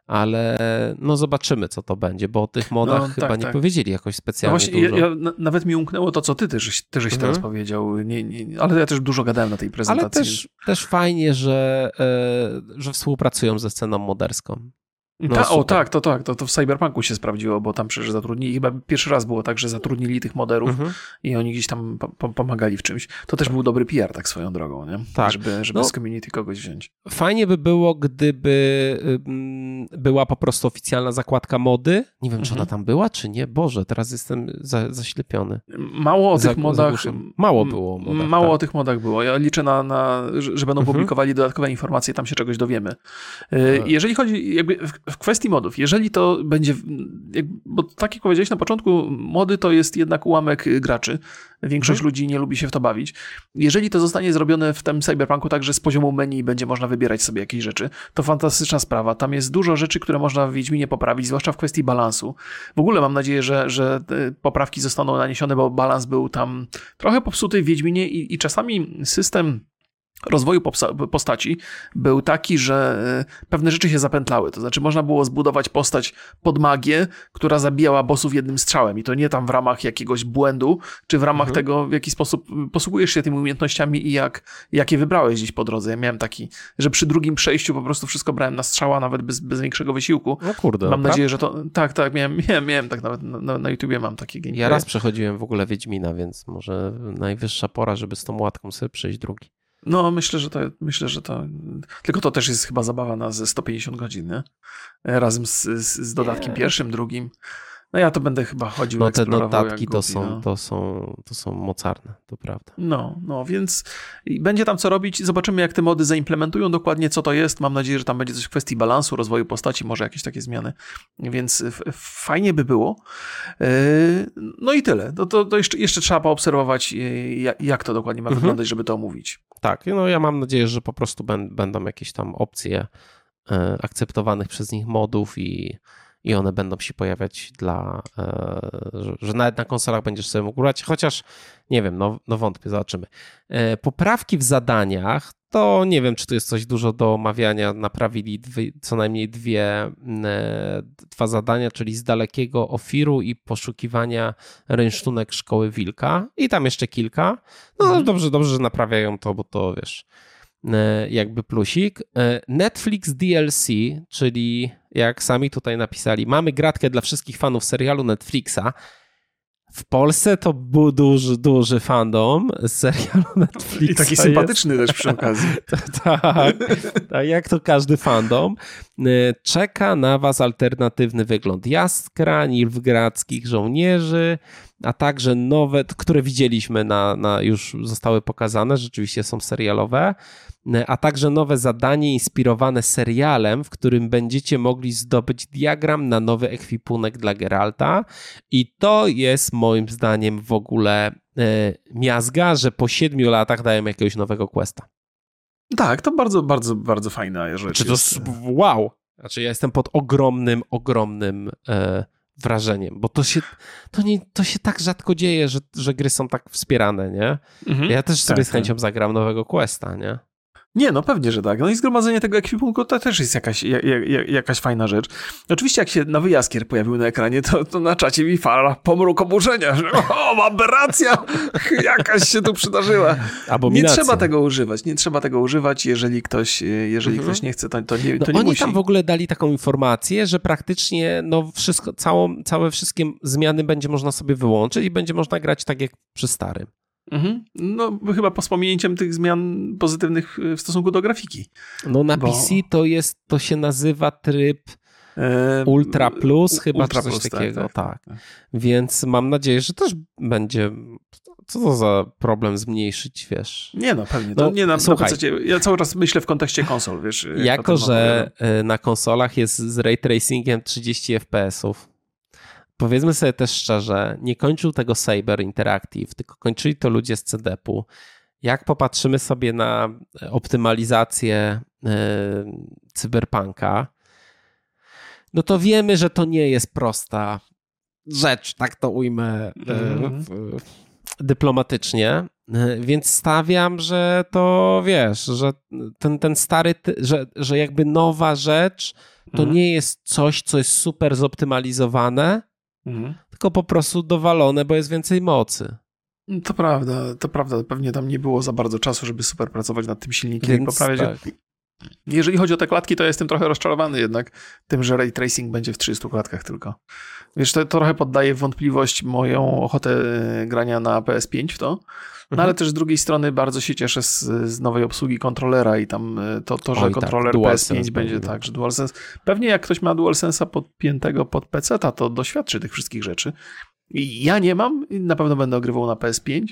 Speaker 2: ale no zobaczymy, co to będzie, bo o tych modach no, chyba tak, nie tak. powiedzieli jakoś specjalnie no właśnie,
Speaker 1: dużo. Ja, ja, nawet mi umknęło to, co ty też, ty żeś mhm. teraz powiedział, nie, nie, ale ja też dużo gadałem na tej prezentacji.
Speaker 2: Ale też, też fajnie, że, e, że współpracują ze sceną moderską.
Speaker 1: No, Ta, o tak, to tak, to, to w Cyberpunku się sprawdziło, bo tam przecież zatrudnili, chyba pierwszy raz było tak, że zatrudnili tych moderów mhm. i oni gdzieś tam po, pomagali w czymś. To też był dobry PR tak swoją drogą, nie? Tak. Żeby, żeby no, z community kogoś wziąć.
Speaker 2: Fajnie by było, gdyby była po prostu oficjalna zakładka mody. Nie wiem, czy ona mhm. tam była, czy nie. Boże, teraz jestem za, zaślepiony.
Speaker 1: Mało o tych modach.
Speaker 2: Mało było modach,
Speaker 1: Mało tak. o tych modach było. Ja liczę na, na że będą mhm. publikowali dodatkowe informacje, tam się czegoś dowiemy. Y, jeżeli chodzi jakby w kwestii modów, jeżeli to będzie, bo tak jak powiedziałeś na początku, mody to jest jednak ułamek graczy. Większość hmm. ludzi nie lubi się w to bawić. Jeżeli to zostanie zrobione w tym cyberpunku tak, że z poziomu menu będzie można wybierać sobie jakieś rzeczy, to fantastyczna sprawa. Tam jest dużo rzeczy, które można w Wiedźminie poprawić, zwłaszcza w kwestii balansu. W ogóle mam nadzieję, że, że poprawki zostaną naniesione, bo balans był tam trochę popsuty w Wiedźminie i, i czasami system rozwoju postaci był taki, że e, pewne rzeczy się zapętlały. To znaczy, można było zbudować postać pod magię, która zabijała bossów jednym strzałem. I to nie tam w ramach jakiegoś błędu, czy w ramach mhm. tego, w jaki sposób posługujesz się tymi umiejętnościami i jak, jakie wybrałeś gdzieś po drodze. Ja miałem taki, że przy drugim przejściu po prostu wszystko brałem na strzała, nawet bez, bez większego wysiłku.
Speaker 2: No kurde.
Speaker 1: Mam nadzieję, że to. Tak, tak, miałem, miałem, miałem tak nawet na, na YouTubie mam takie gameplay.
Speaker 2: Ja raz przechodziłem w ogóle Wiedźmina, więc może najwyższa pora, żeby z tą łatką sobie przejść drugi.
Speaker 1: No, myślę, że to, myślę, że to. Tylko to też jest chyba zabawa na ze 150 godzin, nie? Razem z, z, z dodatkiem nie. pierwszym, drugim. No ja to będę chyba chodził.
Speaker 2: No te notatki to, są, no. to, są, to są mocarne, to prawda.
Speaker 1: No, no więc będzie tam co robić. Zobaczymy, jak te mody zaimplementują dokładnie, co to jest. Mam nadzieję, że tam będzie coś w kwestii balansu, rozwoju postaci, może jakieś takie zmiany. Więc fajnie by było. Yy, no i tyle. To, to, to jeszcze, jeszcze trzeba poobserwować, yy, jak to dokładnie ma mhm. wyglądać, żeby to omówić.
Speaker 2: Tak, no ja mam nadzieję, że po prostu będą jakieś tam opcje e, akceptowanych przez nich modów i i one będą się pojawiać dla, e, że nawet na konsolach będziesz sobie mógł grać, chociaż nie wiem, no, no wątpię, zobaczymy. E, poprawki w zadaniach, to nie wiem, czy to jest coś dużo do omawiania, naprawili dwie, co najmniej dwie, e, dwa zadania, czyli z dalekiego ofiru i poszukiwania rynsztunek szkoły wilka i tam jeszcze kilka. No mhm. dobrze, dobrze, że naprawiają to, bo to wiesz, jakby plusik. Netflix DLC, czyli jak sami tutaj napisali, mamy gratkę dla wszystkich fanów serialu Netflixa. W Polsce to był duży, duży fandom serialu Netflixa.
Speaker 1: I taki sympatyczny jest. też przy <laughs> okazji.
Speaker 2: tak, tak, jak to każdy fandom. czeka na was alternatywny wygląd Jaskra, Nilfgradzkich żołnierzy, a także nowe, które widzieliśmy na, na już zostały pokazane, rzeczywiście są serialowe, a także nowe zadanie inspirowane serialem, w którym będziecie mogli zdobyć diagram na nowy ekwipunek dla Geralta i to jest moim zdaniem w ogóle e, miazga, że po siedmiu latach dają jakiegoś nowego questa.
Speaker 1: Tak, to bardzo, bardzo, bardzo fajna rzecz.
Speaker 2: Czy to jest. wow! Znaczy ja jestem pod ogromnym, ogromnym e, wrażeniem, bo to się, to, nie, to się tak rzadko dzieje, że, że gry są tak wspierane, nie? Mhm. Ja też sobie tak, z chęcią tak. zagram nowego questa, nie?
Speaker 1: Nie, no pewnie, że tak. No i zgromadzenie tego ekwipunku to też jest jakaś, jak, jak, jakaś fajna rzecz. Oczywiście jak się nowy jaskier pojawił na ekranie, to, to na czacie mi fala pomruk oburzenia, że o, aberracja <laughs> jakaś się tu przydarzyła. Nie trzeba tego używać, nie trzeba tego używać, jeżeli ktoś, jeżeli mhm. ktoś nie chce, to, to nie, to
Speaker 2: no
Speaker 1: nie
Speaker 2: oni
Speaker 1: musi.
Speaker 2: tam w ogóle dali taką informację, że praktycznie no wszystko, całą, całe wszystkie zmiany będzie można sobie wyłączyć i będzie można grać tak jak przy starym.
Speaker 1: Mhm. No, chyba po wspomnieniem tych zmian pozytywnych w stosunku do grafiki.
Speaker 2: No, na bo... PC to jest, to się nazywa tryb Ultra Plus, chyba Ultra coś plus, tak, takiego, tak, tak, tak, Więc mam nadzieję, że też będzie. Co to za problem zmniejszyć, wiesz?
Speaker 1: Nie no, pewnie. To no, nie na, słuchaj, na ja cały czas myślę w kontekście konsol, wiesz.
Speaker 2: Jak jako, że e, na konsolach jest z ray tracingiem 30 FPS-ów, powiedzmy sobie też szczerze, nie kończył tego Saber Interactive, tylko kończyli to ludzie z CDP-u. Jak popatrzymy sobie na optymalizację yy, cyberpunka, no to wiemy, że to nie jest prosta rzecz, tak to ujmę mm dyplomatycznie. E, więc stawiam, że to wiesz, że ten, ten stary, że, że jakby nowa rzecz to mm. nie jest coś, co jest super zoptymalizowane, mhm. tylko po prostu dowalone, bo jest więcej mocy.
Speaker 1: To prawda, to prawda. Pewnie tam nie było za bardzo czasu, żeby super pracować nad tym silnikiem Więc i poprawiać. Tak. Jeżeli chodzi o te klatki, to jestem trochę rozczarowany jednak tym, że ray tracing będzie w 300 klatkach tylko. Wiesz, to, to trochę poddaje wątpliwość moją ochotę grania na PS5 w to, no mhm. ale też z drugiej strony bardzo się cieszę z, z nowej obsługi kontrolera i tam e, to, to że Oj, tak, kontroler tak, PS5 będzie tak, że DualSense. Pewnie jak ktoś ma DualSense'a podpiętego pod PC, to doświadczy tych wszystkich rzeczy. Ja nie mam, na pewno będę ogrywał na PS5.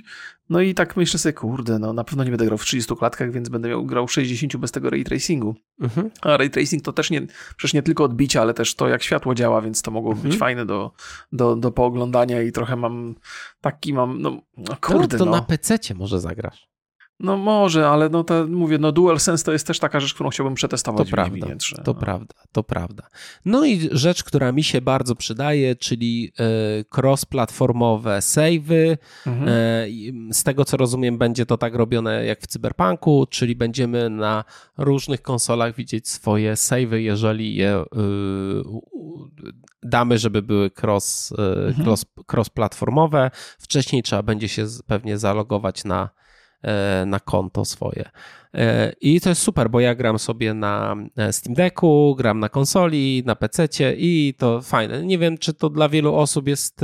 Speaker 1: No i tak myślę sobie, kurde, no na pewno nie będę grał w 30 klatkach, więc będę miał grał w 60 bez tego ray tracingu. Mhm. A ray tracing to też nie, przecież nie tylko odbicia, ale też to jak światło działa, więc to mogło mhm. być fajne do, do, do pooglądania i trochę mam taki mam, no, no kurde.
Speaker 2: No, to
Speaker 1: no.
Speaker 2: na PC może zagrasz.
Speaker 1: No może, ale no to mówię, no DualSense to jest też taka rzecz, którą chciałbym przetestować
Speaker 2: to prawda,
Speaker 1: że,
Speaker 2: To
Speaker 1: no.
Speaker 2: prawda, to prawda. No i rzecz, która mi się bardzo przydaje, czyli y, cross-platformowe savey. Mhm. Y, z tego co rozumiem, będzie to tak robione jak w Cyberpunku, czyli będziemy na różnych konsolach widzieć swoje savey, jeżeli je y, damy, żeby były cross, mhm. cross, cross-platformowe. Wcześniej trzeba będzie się pewnie zalogować na E, na konto swoje. E, I to jest super, bo ja gram sobie na e, Steam Decku, gram na konsoli, na PC i to fajne. Nie wiem, czy to dla wielu osób jest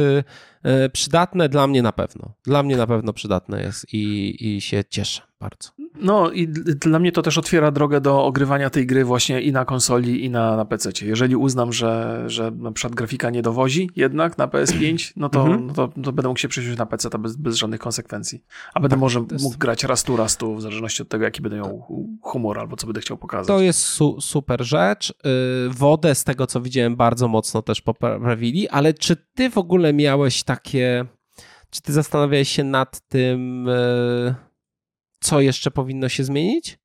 Speaker 2: przydatne, dla mnie na pewno. Dla mnie na pewno przydatne jest i, i się cieszę bardzo.
Speaker 1: No i dla mnie to też otwiera drogę do ogrywania tej gry właśnie i na konsoli, i na, na PC. Jeżeli uznam, że, że na przykład grafika nie dowozi jednak na PS5, no to, mhm. no to, to, będę mógł się przesiąść na PC bez, bez żadnych konsekwencji. A będę tak, może mógł grać raz tu, raz tu, w zależności od tego, jaki będę miał humor albo co będę chciał pokazać.
Speaker 2: To jest su super rzecz. Y, wodę z tego, co widziałem, bardzo mocno też poprawili, ale czy ty w ogóle miałeś takie... Czy ty zastanawiałeś się nad tym... Y, co jeszcze powinno się zmienić?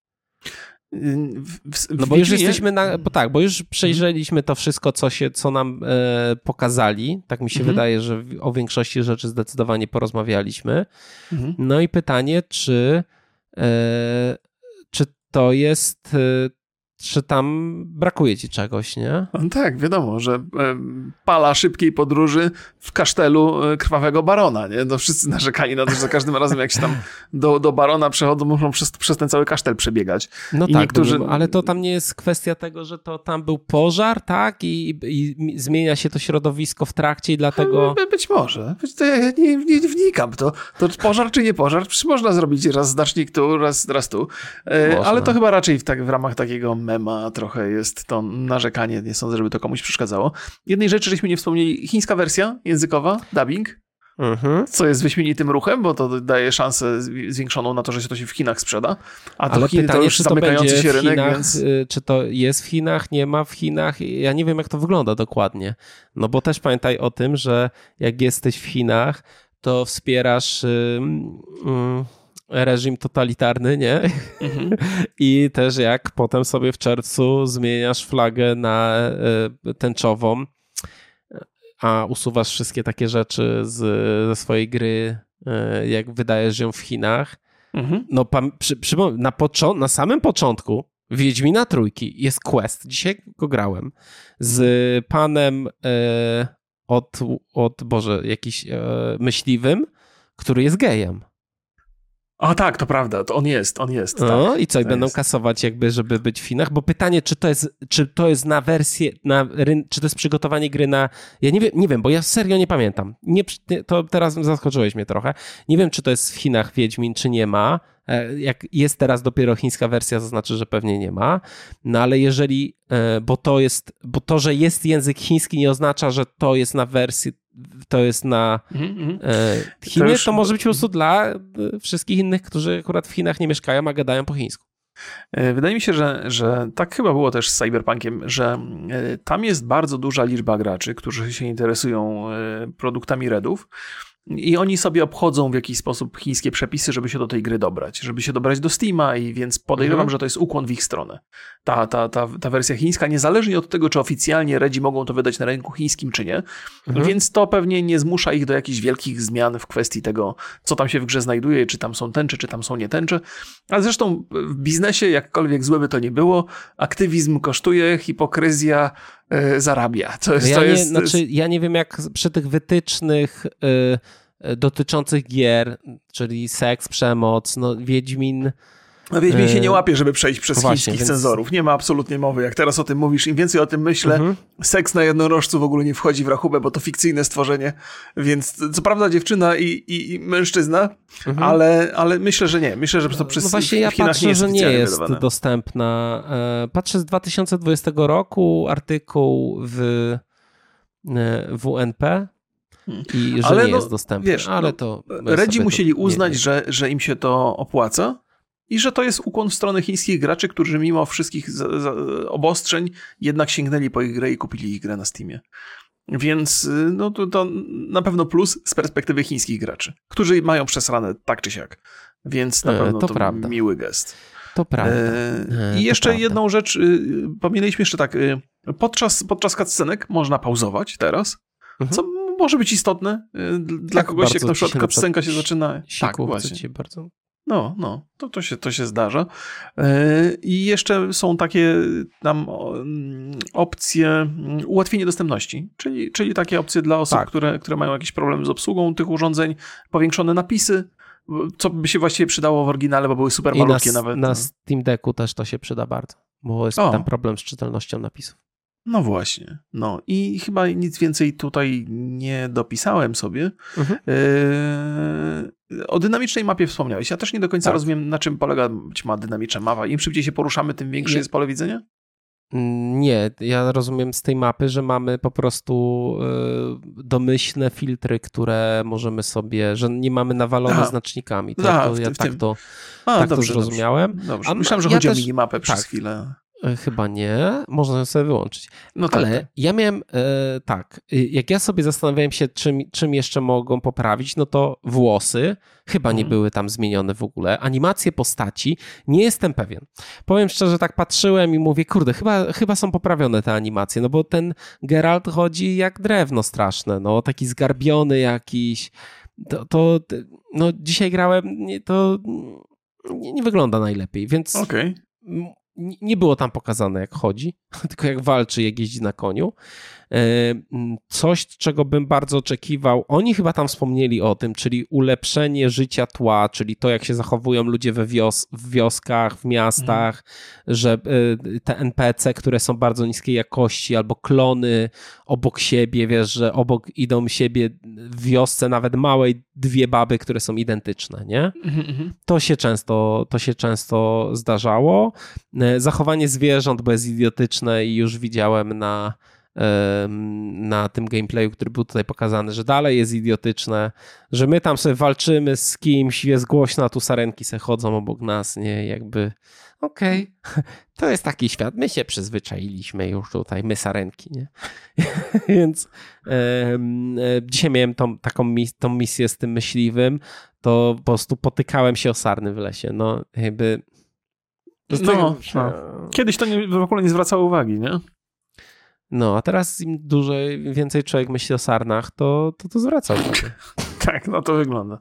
Speaker 2: W, w, no bo już jesteśmy na, bo tak, bo już przejrzeliśmy to wszystko, co, się, co nam e, pokazali. Tak mi się mhm. wydaje, że o większości rzeczy zdecydowanie porozmawialiśmy. Mhm. No i pytanie, czy, e, czy to jest e, czy tam brakuje ci czegoś, nie?
Speaker 1: No tak, wiadomo, że pala szybkiej podróży w kasztelu e, krwawego barona, nie? No wszyscy narzekali na to, że za każdym razem jak się tam do, do barona przechodzą, muszą przez, przez ten cały kasztel przebiegać.
Speaker 2: No I tak, niektórzy... ale to tam nie jest kwestia tego, że to tam był pożar, tak? I, i zmienia się to środowisko w trakcie i dlatego...
Speaker 1: No, być może. To ja nie, nie, wnikam. To, to pożar czy nie pożar? Można zrobić raz znacznik tu, raz, raz tu. E, ale to chyba raczej w, tak, w ramach takiego mema, trochę jest to narzekanie, nie sądzę, żeby to komuś przeszkadzało. Jednej rzeczy, żeśmy nie wspomnieli, chińska wersja językowa, dubbing, Mhm. Co jest wyśmienitym ruchem, bo to daje szansę zwiększoną na to, że się to się w Chinach sprzeda. A to
Speaker 2: Ale
Speaker 1: Chiny
Speaker 2: pytanie,
Speaker 1: to już
Speaker 2: czy to
Speaker 1: zamykający się rynek,
Speaker 2: Chinach,
Speaker 1: więc...
Speaker 2: Y, czy to jest w Chinach, nie ma w Chinach? Ja nie wiem, jak to wygląda dokładnie. No bo też pamiętaj o tym, że jak jesteś w Chinach, to wspierasz y, y, reżim totalitarny, nie? Mhm. <laughs> I też jak potem sobie w czerwcu zmieniasz flagę na y, tęczową, a usuwasz wszystkie takie rzeczy z, ze swojej gry, e, jak wydajesz ją w Chinach. Mhm. No, przy, przy, na, na samym początku Wiedźmina Trójki jest quest, dzisiaj go grałem, z panem e, od, od, Boże, jakiś e, myśliwym, który jest gejem.
Speaker 1: A tak, to prawda, to on jest, on jest.
Speaker 2: No
Speaker 1: tak,
Speaker 2: i co, i będą
Speaker 1: jest.
Speaker 2: kasować jakby, żeby być w Chinach? Bo pytanie, czy to jest, czy to jest na wersję, na ryn, czy to jest przygotowanie gry na... Ja nie wiem, nie wiem, bo ja serio nie pamiętam. Nie, to teraz zaskoczyłeś mnie trochę. Nie wiem, czy to jest w Chinach Wiedźmin, czy nie ma. E, jak jest teraz dopiero chińska wersja, to znaczy, że pewnie nie ma. No ale jeżeli, e, bo to jest, bo to, że jest język chiński nie oznacza, że to jest na wersji to jest na mm-hmm. Chinie, to, już... to, może być po prostu dla e, wszystkich innych, którzy akurat w Chinach nie mieszkają, a gadają po chińsku.
Speaker 1: E, wydaje mi się, że, że tak chyba było też z Cyberpunkiem, że tam jest bardzo duża liczba graczy, którzy się interesują produktami Redów i oni sobie obchodzą w jakiś sposób chińskie przepisy, żeby się do tej gry dobrać, żeby się dobrać do Steama i więc podejrzewam, mhm. że to jest ukłon w ich stronę. Ta, ta, ta, ta wersja chińska, niezależnie od tego, czy oficjalnie Redzi mogą to wydać na rynku chińskim, czy nie, mhm. więc to pewnie nie zmusza ich do jakichś wielkich zmian w kwestii tego, co tam się w grze znajduje, czy tam są tęcze, czy tam są nie tęcze. Ale zresztą w biznesie, jakkolwiek złe by to nie było, aktywizm kosztuje, hipokryzja zarabia. To jest,
Speaker 2: ja,
Speaker 1: to
Speaker 2: nie,
Speaker 1: jest,
Speaker 2: znaczy, ja nie wiem, jak przy tych wytycznych... Yy E, dotyczących gier, czyli seks, przemoc, no Wiedźmin...
Speaker 1: No Wiedźmin się nie e, łapie, żeby przejść przez Właśnie, chińskich więc... cenzorów. Nie ma absolutnie mowy. Jak teraz o tym mówisz, im więcej o tym myślę, mhm. seks na jednorożcu w ogóle nie wchodzi w rachubę, bo to fikcyjne stworzenie. Więc co prawda dziewczyna i, i, i mężczyzna, mhm. ale, ale myślę, że nie. Myślę, że to przez
Speaker 2: no właśnie ja patrzę,
Speaker 1: nie
Speaker 2: że nie jest
Speaker 1: wydawane.
Speaker 2: dostępna. E, patrzę z 2020 roku artykuł w WNP i że ale nie no, jest dostępny. Wiesz, ale no, to
Speaker 1: Redzi musieli uznać, że, że im się to opłaca i że to jest ukłon w stronę chińskich graczy, którzy mimo wszystkich z, z, obostrzeń jednak sięgnęli po ich grę i kupili ich grę na Steamie. Więc y, no, to, to na pewno plus z perspektywy chińskich graczy, którzy mają przesrane tak czy siak. Więc na e, pewno to, to prawda. miły gest.
Speaker 2: To prawda. E,
Speaker 1: e I jeszcze jedną rzecz, y, pominęliśmy jeszcze tak, y, podczas, podczas cutscenek można pauzować teraz, mhm. co może być istotne dla tak, kogoś, jak na przykład cutscenka się zaczyna.
Speaker 2: tak, właśnie. bardzo.
Speaker 1: No, no, to, to, się, to się zdarza. E, I jeszcze są takie tam mm, opcje mm, ułatwienie dostępności, czyli, czyli takie opcje dla osób, tak. które, które mają jakiś problem z obsługą tych urządzeń, powiększone napisy, co by się właściwie przydało w oryginale, bo były super malutkie
Speaker 2: na,
Speaker 1: nawet.
Speaker 2: Na no. Steam Decku też to się przyda bardzo, bo jest o. tam problem z czytelnością napisów.
Speaker 1: No właśnie. No i chyba nic więcej tutaj nie dopisałem sobie. Mhm. Yy, o dynamicznej mapie wspomniałeś. Ja też nie do końca tak. rozumiem, na czym polega ma dynamiczna mapa. Im szybciej się poruszamy, tym większe jest pole widzenia?
Speaker 2: Mm, nie, ja rozumiem z tej mapy, że mamy po prostu y, domyślne filtry, które możemy sobie, że nie mamy nawalone Aha. znacznikami. To, to ja tak to, A, tak dobrze, to zrozumiałem.
Speaker 1: Dobrze. dobrze. Myślałem, że ja chodzi też, o minimapę przez tak, chwilę.
Speaker 2: E, chyba nie, można ją sobie wyłączyć. No tak, Ale tak. ja miałem e, tak, y, jak ja sobie zastanawiałem się, czym, czym jeszcze mogą poprawić, no to włosy chyba nie mhm. były tam zmienione w ogóle. Animacje postaci, nie jestem pewien. Powiem szczerze, tak patrzyłem i mówię, kurde, chyba, chyba są poprawione te animacje, no bo ten Geralt chodzi jak drewno straszne, no taki zgarbiony jakiś. To, to no dzisiaj grałem, to nie, nie wygląda najlepiej, więc okay nie było tam pokazane, jak chodzi, <laughs> tylko jak walczy, jak jeździ na koniu. E, coś, czego bym bardzo oczekiwał, oni chyba tam wspomnieli o tym, czyli ulepszenie życia tła, czyli to, jak się zachowują ludzie we wios w wioskach, w miastach, mhm. że e, te NPC, które są bardzo niskiej jakości, albo klony obok siebie, wiesz, że obok idą siebie w wiosce nawet małej dwie baby, które są identyczne, nie? Mhm, mhm. To się często, to się często zdarzało. E, Zachowanie zwierząt, bo jest idiotyczne i już widziałem na, na tym gameplayu, który był tutaj pokazany, że dalej jest idiotyczne, że my tam sobie walczymy z kimś, jest głośno, a tu sarenki se chodzą obok nas, nie, jakby okej, okay. <laughs> to jest taki świat, my się przyzwyczailiśmy już tutaj, my sarenki, nie? <laughs> Więc e, dzisiaj miałem tą, taką mis tą misję z tym myśliwym, to po prostu potykałem się o sarny w lesie, no jakby...
Speaker 1: No, no. Kiedyś to nie, w ogóle nie zwracało uwagi, nie?
Speaker 2: No, a teraz im dłużej, więcej człowiek myśli o sarnach, to to, to zwraca uwagę. <laughs>
Speaker 1: tak, no to wygląda.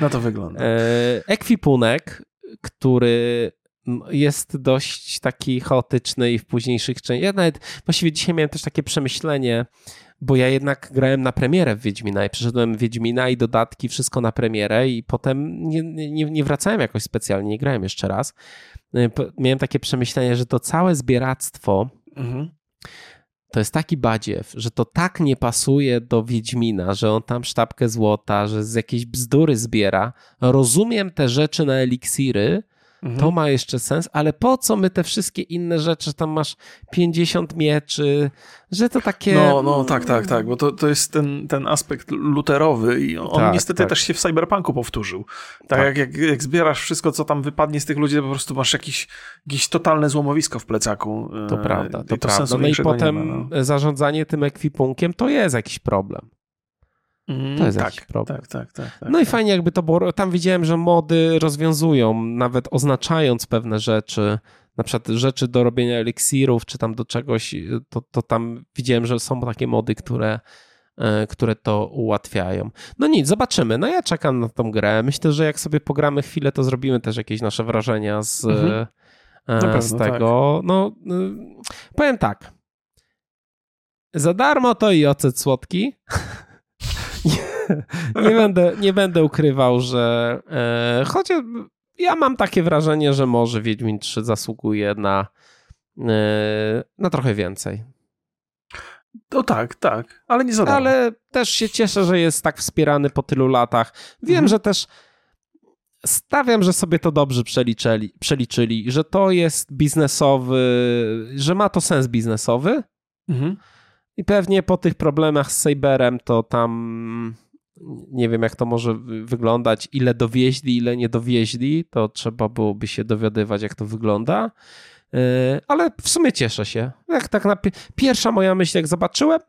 Speaker 1: No to wygląda. E,
Speaker 2: ekwipunek, który jest dość taki chaotyczny i w późniejszych częściach. Ja nawet właściwie dzisiaj miałem też takie przemyślenie, bo ja jednak grałem na premierę w Wiedźmina i przeszedłem Wiedźmina i dodatki, wszystko na premierę i potem nie, nie, nie wracałem jakoś specjalnie, nie grałem jeszcze raz. E, miałem takie przemyślenie, że to całe zbieractwo mhm to jest taki badziew, że to tak nie pasuje do Wiedźmina, że on tam sztabkę złota, że z jakiejś bzdury zbiera. Rozumiem te rzeczy na eliksiry, Mhm. To ma jeszcze sens, ale po co my te wszystkie inne rzeczy, tam masz 50 mieczy, że to takie...
Speaker 1: No, no tak, tak, tak, bo to, to jest ten, ten aspekt luterowy i on tak, niestety tak. też się w Cyberpunku powtórzył. Tak, tak. Jak, jak, jak, zbierasz wszystko, co tam wypadnie z tych ludzi, to po prostu masz jakiś, jakieś totalne złomowisko w plecaku.
Speaker 2: To prawda, to, to prawda. No i potem ma, no. zarządzanie tym ekwipunkiem to jest jakiś problem.
Speaker 1: Mm, to jest tak, jakiś problem. Tak, tak, tak, tak,
Speaker 2: no i tak. fajnie jakby to było, tam widziałem, że mody rozwiązują, nawet oznaczając pewne rzeczy, na przykład rzeczy do robienia eliksirów, czy tam do czegoś, to, to tam widziałem, że są takie mody, które, e, które to ułatwiają. No nic, zobaczymy. No ja czekam na tą grę. Myślę, że jak sobie pogramy chwilę, to zrobimy też jakieś nasze wrażenia z, mhm. E, z tego. Tak. No, powiem tak. Za darmo to i ocet słodki. <laughs> <laughs> nie, będę, nie będę ukrywał, że e, chociaż ja mam takie wrażenie, że może Wiedźmin 3 zasługuje na, e, na trochę więcej.
Speaker 1: No tak, tak, ale nie za
Speaker 2: Ale też się cieszę, że jest tak wspierany po tylu latach. Wiem, mhm. że też stawiam, że sobie to dobrze przeliczyli, przeliczyli, że to jest biznesowy, że ma to sens biznesowy. Mhm. I pewnie po tych problemach z Cyberem to tam nie wiem, jak to może wyglądać, ile dowieźli, ile nie dowieźli, to trzeba byłoby się dowiadywać, jak to wygląda. E, ale w sumie cieszę się. Jak tak na pierwsza moja myśl, jak zobaczyłem,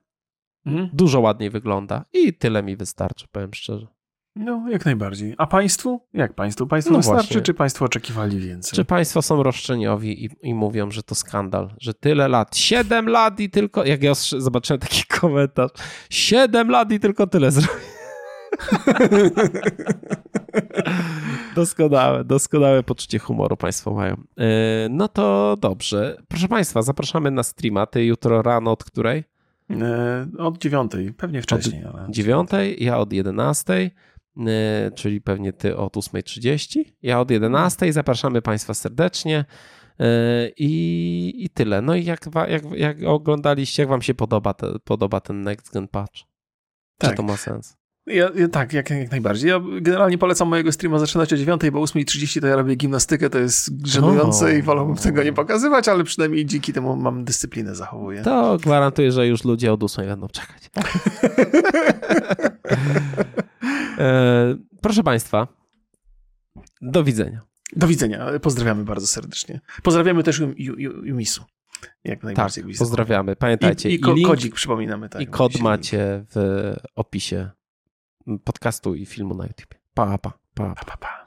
Speaker 2: mhm. dużo ładniej wygląda i tyle mi wystarczy, powiem szczerze.
Speaker 1: No, jak najbardziej. A państwu? Jak państwu? Państwu no wystarczy, właśnie. czy państwo oczekiwali więcej?
Speaker 2: Czy państwo są roszczeniowi i, i mówią, że to skandal, że tyle lat, siedem lat i tylko, jak ja zobaczyłem taki <laughs> komentarz, siedem lat i tylko tyle zrobił. <laughs> doskonałe, doskonałe poczucie humoru Państwo mają. E, no to dobrze. Proszę Państwa, zapraszamy na streama. Ty jutro rano od której?
Speaker 1: E, od dziewiątej, pewnie wcześniej.
Speaker 2: Od dziewiątej, ja od jedenastej. E, czyli pewnie ty od 8.30. Ja od 11.00. Zapraszamy Państwa serdecznie. I, i tyle. No i jak, jak, jak oglądaliście, jak Wam się podoba, te, podoba ten Next Gen Patch? Tak. Czy to ma sens?
Speaker 1: Ja, ja, tak, jak, jak najbardziej. Ja generalnie polecam mojego streama zaczynać o 9, bo o 8.30 to ja robię gimnastykę, to jest żenujące i wolałbym tego nie pokazywać, ale przynajmniej dzięki temu mam dyscyplinę zachowuję.
Speaker 2: To gwarantuję, że już ludzie od 8 będą czekać. <laughs> e, proszę Państwa, do widzenia.
Speaker 1: Do widzenia. Pozdrawiamy bardzo serdecznie. Pozdrawiamy też Jumisu. Jak najbardziej.
Speaker 2: Tak, pozdrawiamy. Pamiętajcie.
Speaker 1: I, i, i link, kodzik przypominamy. Tak,
Speaker 2: I kod macie w opisie podcastu i filmu na YouTube. Pa, pa, pa. pa, pa, pa.